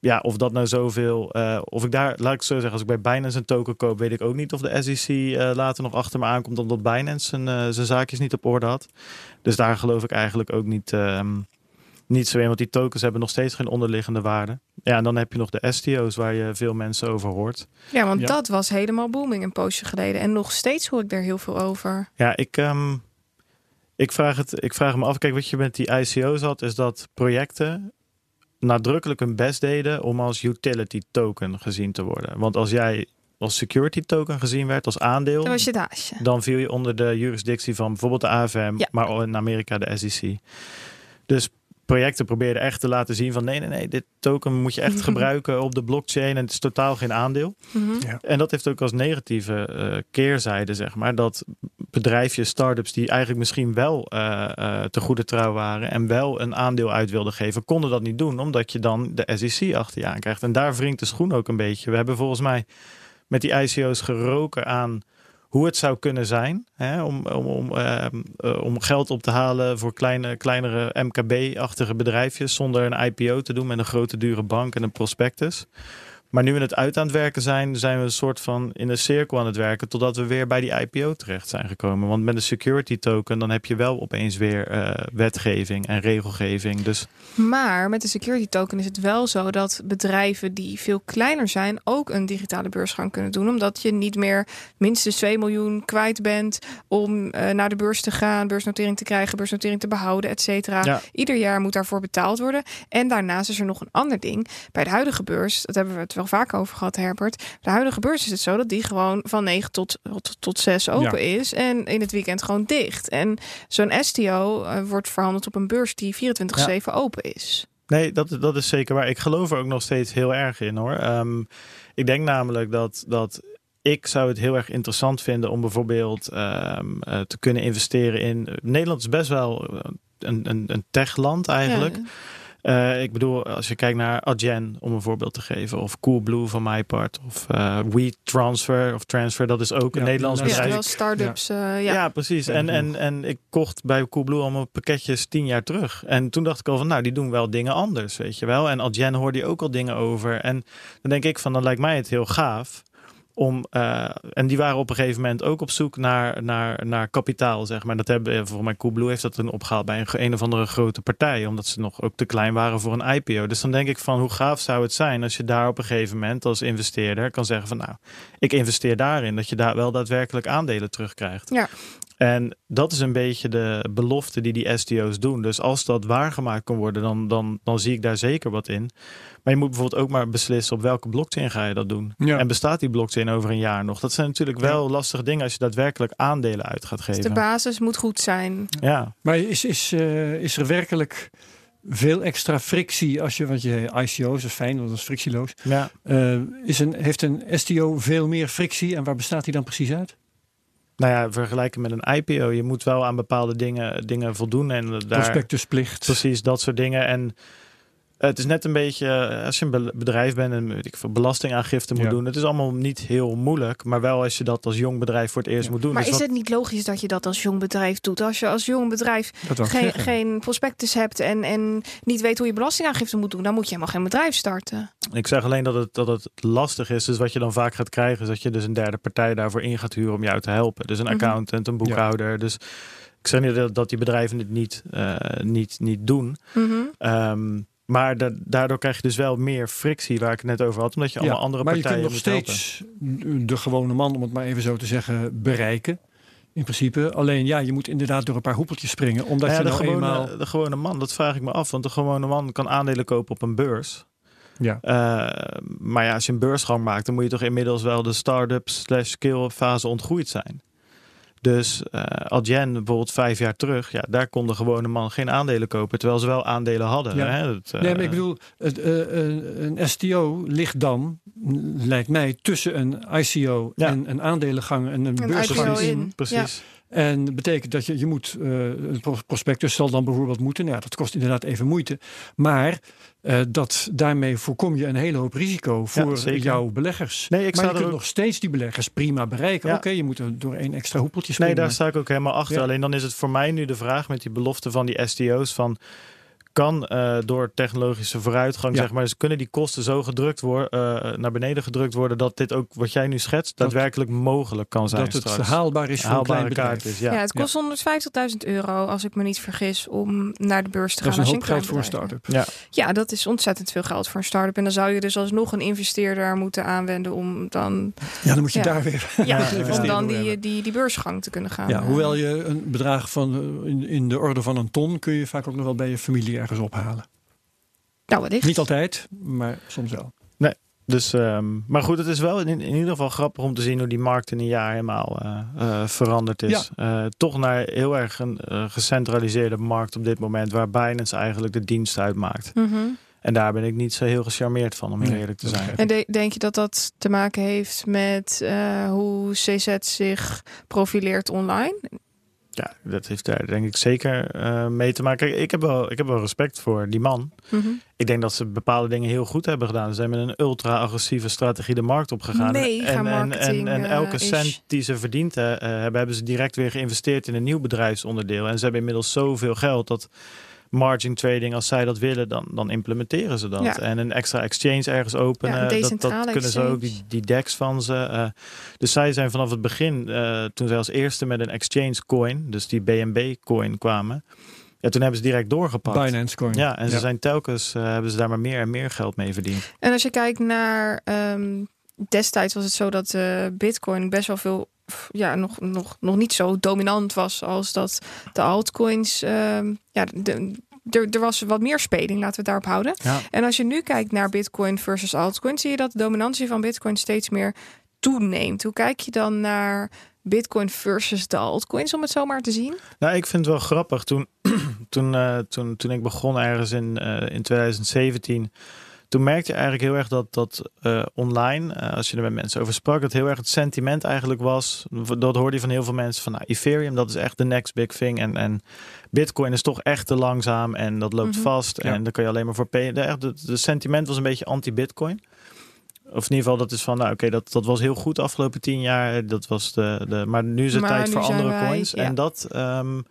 ja, of dat nou zoveel. Uh, of ik daar, laat ik zo zeggen, als ik bij Binance een token koop, weet ik ook niet of de SEC uh, later nog achter me aankomt, omdat Binance zijn, uh, zijn zaakjes niet op orde had. Dus daar geloof ik eigenlijk ook niet, um, niet zo in, want die tokens hebben nog steeds geen onderliggende waarde. Ja, en dan heb je nog de STO's waar je veel mensen over hoort. Ja, want ja. dat was helemaal booming een poosje geleden. En nog steeds hoor ik daar heel veel over. Ja, ik. Um, ik vraag, het, ik vraag me af, kijk, wat je met die ICO's had, is dat projecten nadrukkelijk hun best deden om als utility token gezien te worden. Want als jij als security token gezien werd, als aandeel, dan, was je daasje. dan viel je onder de jurisdictie van bijvoorbeeld de AFM, ja. maar in Amerika de SEC. Dus projecten probeerden echt te laten zien van nee, nee, nee, dit token moet je echt gebruiken op de blockchain en het is totaal geen aandeel. Mm -hmm. ja. En dat heeft ook als negatieve uh, keerzijde, zeg maar, dat bedrijfjes, startups die eigenlijk misschien wel uh, uh, te goede trouw waren en wel een aandeel uit wilden geven, konden dat niet doen, omdat je dan de SEC achter je aan krijgt. En daar wringt de schoen ook een beetje. We hebben volgens mij met die ICO's geroken aan hoe het zou kunnen zijn hè, om, om, om, uh, om geld op te halen voor kleine, kleinere MKB-achtige bedrijfjes zonder een IPO te doen met een grote dure bank en een prospectus. Maar nu we het uit aan het werken zijn, zijn we een soort van in een cirkel aan het werken totdat we weer bij die IPO terecht zijn gekomen. Want met een security token dan heb je wel opeens weer uh, wetgeving en regelgeving. Dus... Maar met de security token is het wel zo dat bedrijven die veel kleiner zijn ook een digitale beursgang kunnen doen. Omdat je niet meer minstens 2 miljoen kwijt bent om uh, naar de beurs te gaan, beursnotering te krijgen, beursnotering te behouden, et cetera. Ja. Ieder jaar moet daarvoor betaald worden. En daarnaast is er nog een ander ding. Bij de huidige beurs, dat hebben we het wel vaak over gehad, Herbert. De huidige beurs is het zo dat die gewoon van 9 tot, tot, tot 6 open ja. is. En in het weekend gewoon dicht. En zo'n STO uh, wordt verhandeld op een beurs die 24-7 ja. open is. Nee, dat, dat is zeker waar. Ik geloof er ook nog steeds heel erg in hoor. Um, ik denk namelijk dat, dat ik zou het heel erg interessant vinden om bijvoorbeeld um, uh, te kunnen investeren in. Nederland is best wel een, een, een techland eigenlijk. Ja. Uh, ik bedoel, als je kijkt naar Adyen, om een voorbeeld te geven, of Coolblue van mijn part, of uh, WeTransfer of Transfer, dat is ook een Nederlands bedrijf. Ja, wel startups. Ja. Uh, ja. ja, precies. En, en, en ik kocht bij Coolblue allemaal pakketjes tien jaar terug. En toen dacht ik al van, nou, die doen wel dingen anders, weet je wel. En Adyen hoorde je ook al dingen over. En dan denk ik van, dan lijkt mij het heel gaaf om, uh, en die waren op een gegeven moment ook op zoek naar, naar, naar kapitaal, zeg maar. Dat hebben, volgens mij Coolblue heeft dat toen opgehaald bij een, een of andere grote partij, omdat ze nog ook te klein waren voor een IPO. Dus dan denk ik van, hoe gaaf zou het zijn als je daar op een gegeven moment als investeerder kan zeggen van, nou, ik investeer daarin, dat je daar wel daadwerkelijk aandelen terugkrijgt. Ja. En dat is een beetje de belofte die die STO's doen. Dus als dat waargemaakt kan worden, dan, dan, dan zie ik daar zeker wat in. Maar je moet bijvoorbeeld ook maar beslissen op welke blockchain ga je dat doen. Ja. En bestaat die blockchain over een jaar nog? Dat zijn natuurlijk wel ja. lastige dingen als je daadwerkelijk aandelen uit gaat geven. Dus de basis moet goed zijn. Ja. Maar is, is, uh, is er werkelijk veel extra frictie als je, want je ICO's is fijn, want dat is frictieloos. Ja. Uh, is een, heeft een STO veel meer frictie en waar bestaat die dan precies uit? Nou ja, vergelijken met een IPO. Je moet wel aan bepaalde dingen, dingen voldoen. En daar, Prospectusplicht. Precies, dat soort dingen. En het is net een beetje, als je een bedrijf bent en weet ik belastingaangifte moet ja. doen. Het is allemaal niet heel moeilijk, maar wel als je dat als jong bedrijf voor het eerst ja. moet doen. Maar dus is wat... het niet logisch dat je dat als jong bedrijf doet? Als je als jong bedrijf geen, geen prospectus hebt en, en niet weet hoe je belastingaangifte moet doen, dan moet je helemaal geen bedrijf starten. Ik zeg alleen dat het, dat het lastig is. Dus wat je dan vaak gaat krijgen, is dat je dus een derde partij daarvoor in gaat huren om jou te helpen. Dus een Mhm. accountant, een boekhouder. Ja. Dus ik zeg niet dat, dat die bedrijven het niet, uh, niet, niet doen. Mhm. Um, maar da daardoor krijg je dus wel meer frictie waar ik het net over had. Omdat je allemaal ja, andere partijen Maar je kunt nog steeds helpen. de gewone man, om het maar even zo te zeggen, bereiken. In principe. Alleen ja, je moet inderdaad door een paar hoepeltjes springen. Omdat ja, je de, nou gewone, eenmaal... de gewone man, dat vraag ik me af. Want de gewone man kan aandelen kopen op een beurs. Ja. Uh, maar ja, als je een beursgang maakt, dan moet je toch inmiddels wel de start-up slash scale fase ontgroeid zijn. Dus uh, Adyen bijvoorbeeld vijf jaar terug, ja, daar kon de gewone man geen aandelen kopen, terwijl ze wel aandelen hadden. Ja. Hè? Dat, uh, nee, maar ik bedoel, het, uh, een STO ligt dan, lijkt mij, tussen een ICO ja. en een aandelengang en een, een beursgang. in. Precies. En dat betekent dat je, je moet, uh, een prospectus zal dan bijvoorbeeld moeten. Nou ja, dat kost inderdaad even moeite. Maar uh, dat, daarmee voorkom je een hele hoop risico voor jouw beleggers. Nee, ik maar je kunt ook... nog steeds die beleggers prima bereiken. Oké, je moet er door één extra hoepeltje springen. Nee, daar sta ik ook helemaal achter. Alleen dan is het voor mij nu de vraag met die belofte van die STO's van kan uh, door technologische vooruitgang, zeg maar, dus kunnen die kosten zo gedrukt worden, uh, naar beneden gedrukt worden, dat dit ook, wat jij nu schetst, daadwerkelijk mogelijk kan zijn. Dat het straks. haalbaar is voor Haalbare een kaart is. Ja, ja het kost ja. 150.000 euro, als ik me niet vergis, om naar de beurs te gaan. Dat is een hoop geld voor een start-up. Ja. ja, dat is ontzettend veel geld voor een start-up. En dan zou je dus alsnog een investeerder moeten aanwenden om dan. Ja, dan moet je daar weer. Ja, om dan die, die, die beursgang te kunnen gaan. Ja, hoewel je een bedrag van eh, in, in de orde van een ton kun je vaak ook nog wel bij je familie ergens ophalen. Nou, wat is? Niet altijd, maar soms wel. Nee, dus, um, maar goed, het is wel in, in, ieder geval grappig om te zien hoe die markt in een jaar helemaal uh, uh, veranderd is. Ja. Uh, toch naar heel erg een gecentraliseerde markt op dit moment, waar Binance eigenlijk de dienst uitmaakt. Mm -hmm. En daar ben ik niet zo heel gecharmeerd van, om eerlijk te zijn. En de, denk je dat dat te maken heeft met hoe CZ zich profileert online? Ja, dat heeft daar denk ik zeker uh, mee te maken. Kijk, ik heb wel, ik heb wel respect voor die man. Mm -hmm. Ik denk dat ze bepaalde dingen heel goed hebben gedaan. Ze zijn met een ultra-agressieve strategie de markt opgegaan. En, en, en, en, elke uh, cent die ze verdiend uh, hebben, hebben ze direct weer geïnvesteerd in een nieuw bedrijfsonderdeel. En ze hebben inmiddels zoveel geld dat margin trading, als zij dat willen, dan, dan implementeren ze dat. En een extra exchange ergens openen, dat, dat kunnen ze ook, die, die DEX van ze. Uh, dus zij zijn vanaf het begin, uh, toen zij als eerste met een exchange coin, dus die BNB coin kwamen, ja, toen hebben ze direct doorgepakt. Binance coin. Ja, en ze zijn telkens, uh, hebben ze daar maar meer en meer geld mee verdiend. En als je kijkt naar, um, destijds was het zo dat bitcoin best wel veel ja, nog, nog, nog niet zo dominant was als dat de altcoins. Uh, ja, de, er, er was wat meer speling, laten we het daarop houden. Ja. En als je nu kijkt naar Bitcoin versus altcoin, zie je dat de dominantie van Bitcoin steeds meer toeneemt. Hoe kijk je dan naar Bitcoin versus de altcoins, om het zo maar te zien? Nou, ik vind het wel grappig. Toen, toen, uh, toen, toen ik begon ergens in, uh, in 2017 toen merkte je eigenlijk heel erg dat, dat uh, online, uh, als je er met mensen over sprak, dat heel erg het sentiment eigenlijk was. Dat hoorde je van heel veel mensen van nou, Ethereum, dat is echt de next big thing. En, en Bitcoin is toch echt te langzaam en dat loopt mm -hmm. vast. En dan kan je alleen maar voor payen. De, de, de sentiment was een beetje anti-Bitcoin. Of in ieder geval, dat is van, nou oké, okay, dat, dat was heel goed de afgelopen tien jaar. Dat was de, de, maar nu is het maar tijd voor andere wij, coins. Ja. En dat um,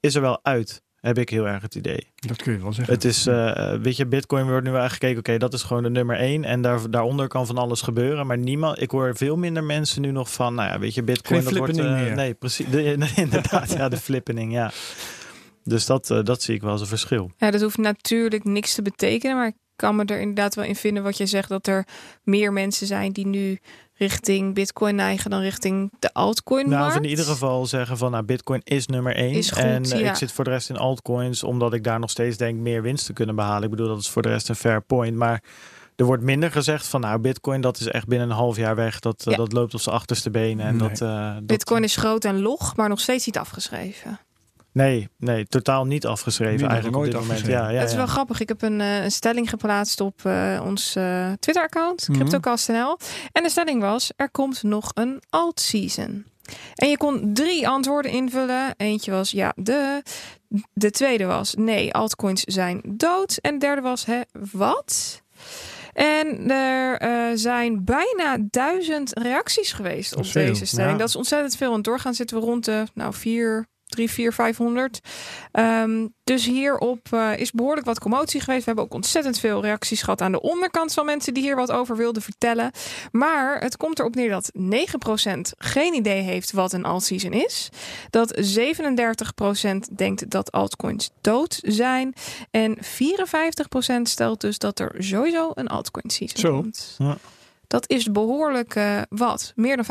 is er wel uit. Heb ik heel erg het idee. Dat kun je wel zeggen. Het is, uh, weet je, Bitcoin wordt nu eigenlijk gekeken. Oké, okay, dat is gewoon de nummer één. En daar, daaronder kan van alles gebeuren. Maar niemand, ik hoor veel minder mensen nu nog van, nou ja, weet je, Bitcoin. Geen dat wordt. Uh, meer. Nee, precies. De, inderdaad, ja, de flippening, ja. Dus dat, uh, dat zie ik wel als een verschil. Ja, dat hoeft natuurlijk niks te betekenen. Maar ik kan me er inderdaad wel in vinden wat je zegt. Dat er meer mensen zijn die nu richting Bitcoin neigen dan richting de altcoin markt. Nou, of in ieder geval zeggen van nou, Bitcoin is nummer één. Is goed, en ja. ik zit voor de rest in altcoins, omdat ik daar nog steeds denk meer winst te kunnen behalen. Ik bedoel, dat is voor de rest een fair point. Maar er wordt minder gezegd van nou, Bitcoin dat is echt binnen een half jaar weg. Dat, ja. uh, dat loopt op zijn achterste benen. En nee. dat, uh, Bitcoin is groot en log, maar nog steeds niet afgeschreven. Nee, nee, totaal niet afgeschreven eigenlijk nooit op dit moment. Ja, ja, het is wel grappig. Ik heb een, uh, een stelling geplaatst op uh, ons uh, Twitter-account, mm -hmm. CryptoCast.nl. En de stelling was, er komt nog een alt-season. En je kon drie antwoorden invullen. Eentje was ja, de. De tweede was nee, altcoins zijn dood. En de derde was hè, wat? En er uh, zijn bijna duizend reacties geweest op veel. deze stelling. Ja. Dat is ontzettend veel. En doorgaan zitten we rond de nou, vier, 3, 4, 500. Um, dus hierop uh, is behoorlijk wat commotie geweest. We hebben ook ontzettend veel reacties gehad aan de onderkant van mensen die hier wat over wilden vertellen. Maar het komt erop neer dat 9% geen idee heeft wat een alt-season is. Dat 37% denkt dat altcoins dood zijn. En 54% stelt dus dat er sowieso een altcoin season Zo. komt. Ja. Dat is behoorlijk uh, wat. Meer dan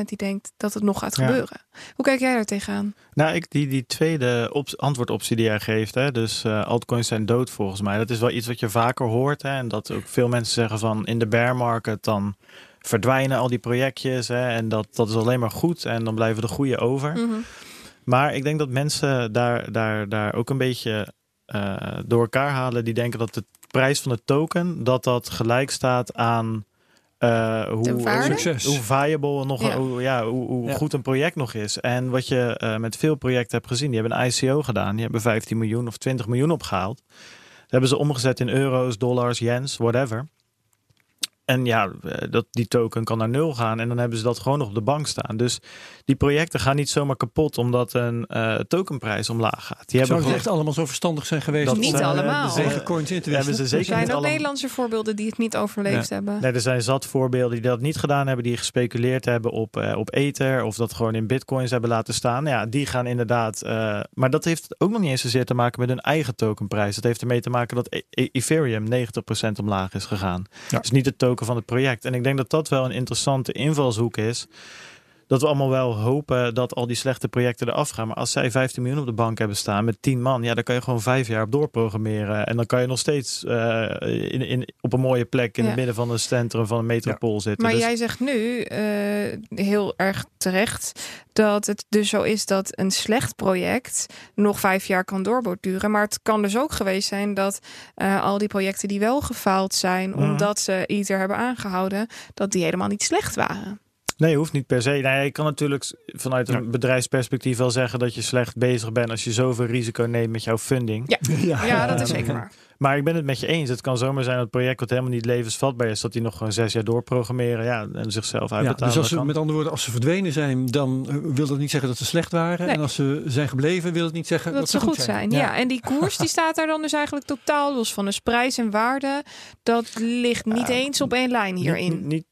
50% die denkt dat het nog gaat ja. gebeuren. Hoe kijk jij daar tegenaan? Nou, ik, die, die tweede op, antwoordoptie die jij geeft, hè, dus uh, altcoins zijn dood volgens mij. Dat is wel iets wat je vaker hoort. Hè, en dat ook veel mensen zeggen van in de bear market dan verdwijnen al die projectjes. Hè, en dat, dat is alleen maar goed en dan blijven de goede over. Mm -hmm. Maar ik denk dat mensen daar, daar, daar ook een beetje uh, door elkaar halen. Die denken dat de prijs van de token, dat dat gelijk staat aan uh, hoe, Succes. hoe viable nog Ja. Hoe, ja, hoe, hoe Ja. goed een project nog is. En wat je eh, met veel projecten hebt gezien, die hebben een ICO gedaan. Die hebben 15 miljoen of 20 miljoen opgehaald. Dat hebben ze omgezet in euro's, dollars, yens, whatever. En ja, eh, dat, die token kan naar nul gaan. En dan hebben ze dat gewoon nog op de bank staan. Dus die projecten gaan niet zomaar kapot omdat een eh, tokenprijs omlaag gaat. Die hebben Zou het gewoon, echt allemaal zo verstandig zijn geweest? Dat Niet allemaal. De zegencoins in te Hebben ze Er zeker zijn niet ook allemaal- Nederlandse voorbeelden die het niet overleefd hebben. Nee, er zijn zat voorbeelden die dat niet gedaan hebben, die gespeculeerd hebben op, eh, op Ether of dat gewoon in bitcoins hebben laten staan. Ja, die gaan inderdaad. eh, maar dat heeft ook nog niet eens zozeer te maken met hun eigen tokenprijs. Dat heeft ermee te maken dat E- E- Ethereum 90% omlaag is gegaan. Ja. Dus niet de token van het project. En ik denk dat dat wel een interessante invalshoek is. Dat we allemaal wel hopen dat al die slechte projecten eraf gaan. Maar als zij 15 miljoen op de bank hebben staan met 10 man, ja, dan kan je gewoon vijf jaar op doorprogrammeren. En dan kan je nog steeds eh, in, in, op een mooie plek in Ja. het midden van een centrum van een metropool zitten. Maar Dus- jij zegt nu eh, heel erg terecht dat het dus zo is dat een slecht project nog vijf jaar kan doorborduren. Maar het kan dus ook geweest zijn dat eh, al die projecten die wel gefaald zijn, Mhm. omdat ze Ether hebben aangehouden, dat die helemaal niet slecht waren. Nee, hoeft niet per se. Nee, je kan natuurlijk vanuit een Ja. bedrijfsperspectief wel zeggen dat je slecht bezig bent als je zoveel risico neemt met jouw funding. Ja. Ja, dat is zeker waar. Maar ik ben het met je eens. Het kan zomaar zijn dat het project wat helemaal niet levensvatbaar is, dat die nog gewoon zes jaar doorprogrammeren ja, en zichzelf Ja, uitbetalen. dus als Dat ze, kan. met andere woorden, als ze verdwenen zijn, dan eh, wil dat niet zeggen dat ze slecht waren. Nee. En als ze zijn gebleven, wil het niet zeggen Dat, ze goed zijn. Ja. en die koers die staat daar dan dus eigenlijk totaal los van. Dus prijs en waarde, dat ligt niet Ja, eens op één lijn hierin. Niet, niet,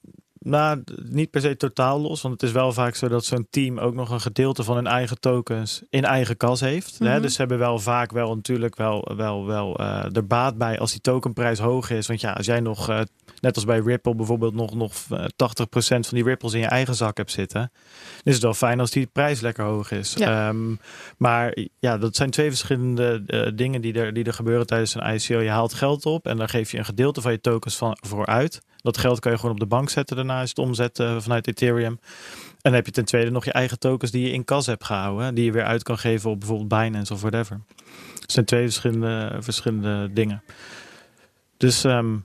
nou, niet per se totaal los. Want het is wel vaak zo dat zo'n team ook nog een gedeelte van hun eigen tokens in eigen kas heeft. Hè? Mhm. Dus ze hebben wel vaak wel natuurlijk wel, wel, wel eh er baat bij als die tokenprijs hoog is. Want ja, als jij nog, eh, net als bij Ripple bijvoorbeeld, nog, nog eh, 80% van die Ripples in je eigen zak hebt zitten. Dan is het wel fijn als die prijs lekker hoog is. Ja. Ehm, maar ja, dat zijn twee verschillende eh, dingen die er, die er gebeuren tijdens een ICO. Je haalt geld op en daar geef je een gedeelte van je tokens van, voor uit. Dat geld kan je gewoon op de bank zetten daarna is het omzetten vanuit Ethereum. En dan heb je ten tweede nog je eigen tokens die je in kas hebt gehouden. Die je weer uit kan geven op bijvoorbeeld Binance of whatever. Het zijn twee verschillende, verschillende dingen. Dus ehm,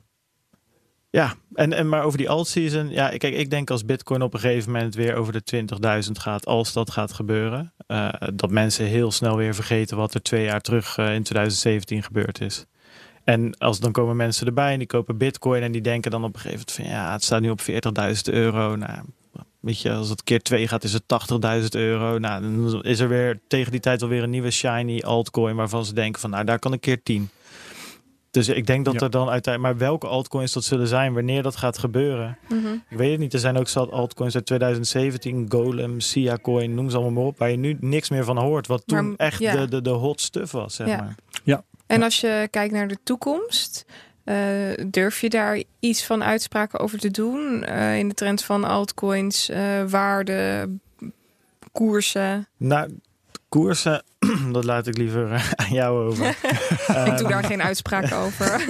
ja, en, en maar over die alt-season. Ja, kijk, ik denk als Bitcoin op een gegeven moment weer over de 20.000 gaat, als dat gaat gebeuren, eh, dat mensen heel snel weer vergeten wat er twee jaar terug eh, in 2017 gebeurd is. En als dan komen mensen erbij en die kopen Bitcoin en die denken dan op een gegeven moment van ja, het staat nu op 40.000 euro. Nou, weet je, als het keer twee gaat, is het 80.000 euro. Nou, dan is er weer tegen die tijd alweer een nieuwe shiny altcoin waarvan ze denken van nou, daar kan een keer 10. Dus ik denk dat Ja. er dan uiteindelijk, maar welke altcoins dat zullen zijn, wanneer dat gaat gebeuren, Mhm. ik weet het niet. Er zijn ook zat altcoins uit 2017, Golem, Sia Coin, noem ze allemaal maar op, waar je nu niks meer van hoort. Wat toen Maar, echt ja. de, de, de hot stuff was, zeg Ja. maar. En als je kijkt naar de toekomst, eh, durf je daar iets van uitspraken over te doen? Eh, in de trend van altcoins, eh, waarde, koersen. Nou, koersen, dat laat ik liever eh, aan jou over. Ik doe daar geen uitspraken over.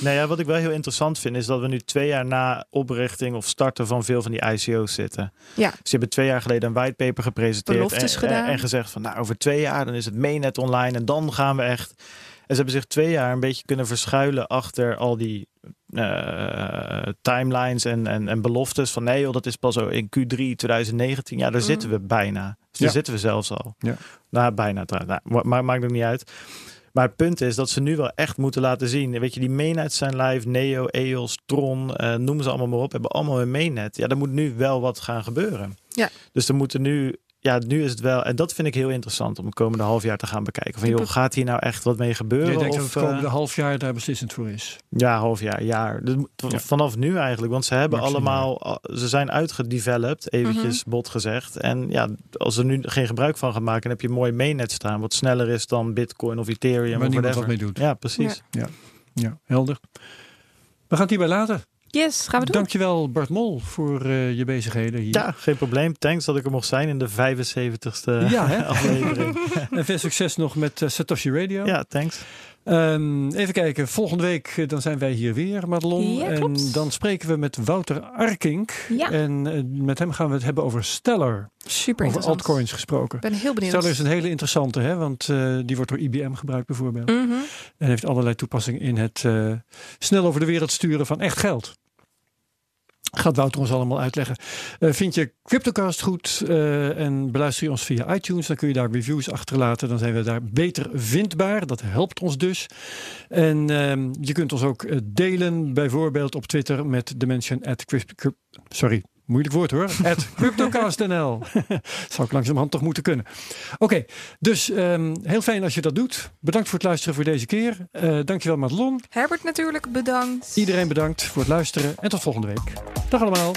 Nou ja, wat ik wel heel interessant vind, is dat we nu twee jaar na oprichting of starten van veel van die ICO's zitten. Ja. Ze hebben twee jaar geleden een whitepaper gepresenteerd Beloftes en, gedaan. en, en gezegd van nou, over twee jaar dan is het mainnet online en dan gaan we echt. En ze hebben zich twee jaar een beetje kunnen verschuilen achter al die eh, timelines en, en, en beloftes van nee joh, dat is pas zo in Q3 2019. Ja, daar Mm. zitten we bijna. Dus daar zitten we zelfs al. Ja. Nou, bijna trouwens. Nou, maar maakt ook niet uit. Maar het punt is dat ze nu wel echt moeten laten zien. Weet je, die mainnets zijn live. Neo, EOS, Tron, eh, noem ze allemaal maar op. Hebben allemaal een mainnet. Ja, er moet nu wel wat gaan gebeuren. Ja. Dus er moeten nu... Ja, nu is het wel... En dat vind ik heel interessant om het komende half jaar te gaan bekijken. Van joh, gaat hier nou echt wat mee gebeuren? Je denkt dat het komende eh, half jaar daar beslissend voor is. ja, half jaar, jaar. Dus Ja. Vanaf nu eigenlijk. Want ze hebben Maximaal. allemaal... Ze zijn uitgedeveloped, eventjes Mhm. bot gezegd. En ja, als er nu geen gebruik van gaan maken... dan heb je een mooi mainnet staan... wat sneller is dan Bitcoin of Ethereum Waar of niemand whatever. wat mee doet. Ja, precies. Ja, helder. We gaan het hierbij laten. Yes, gaan we doen. Dankjewel Bart Mol voor eh, je bezigheden hier. Ja, geen probleem. Thanks dat ik er mocht zijn in de 75ste Ja, hè? aflevering. En veel succes nog met eh, Satoshi Radio. ja, thanks. Ehm, even kijken, volgende week eh, dan zijn wij hier weer, Madelon. Ja, en dan spreken we met Wouter Arkink. Ja. En eh, met hem gaan we het hebben over Stellar. Super over altcoins gesproken. Ik ben heel benieuwd. Stellar is een hele interessante, hè? want eh, die wordt door IBM gebruikt bijvoorbeeld. Mhm. En heeft allerlei toepassingen in het snel over de wereld sturen van echt geld. Gaat Wouter ons allemaal uitleggen. Uh, vind je Cryptocast goed uh, en beluister je ons via iTunes, dan kun je daar reviews achterlaten. Dan zijn we daar beter vindbaar. Dat helpt ons dus. En uh, je kunt ons ook delen, bijvoorbeeld op Twitter met de mention at Sorry, Moeilijk woord hoor. At CryptoCast.nl. Zou ik langzamerhand toch moeten kunnen. Oké, dus um, heel fijn als je dat doet. Bedankt voor het luisteren voor deze keer. Uh, dankjewel Madelon. Herbert natuurlijk bedankt. Iedereen bedankt voor het luisteren en tot volgende week. Dag allemaal.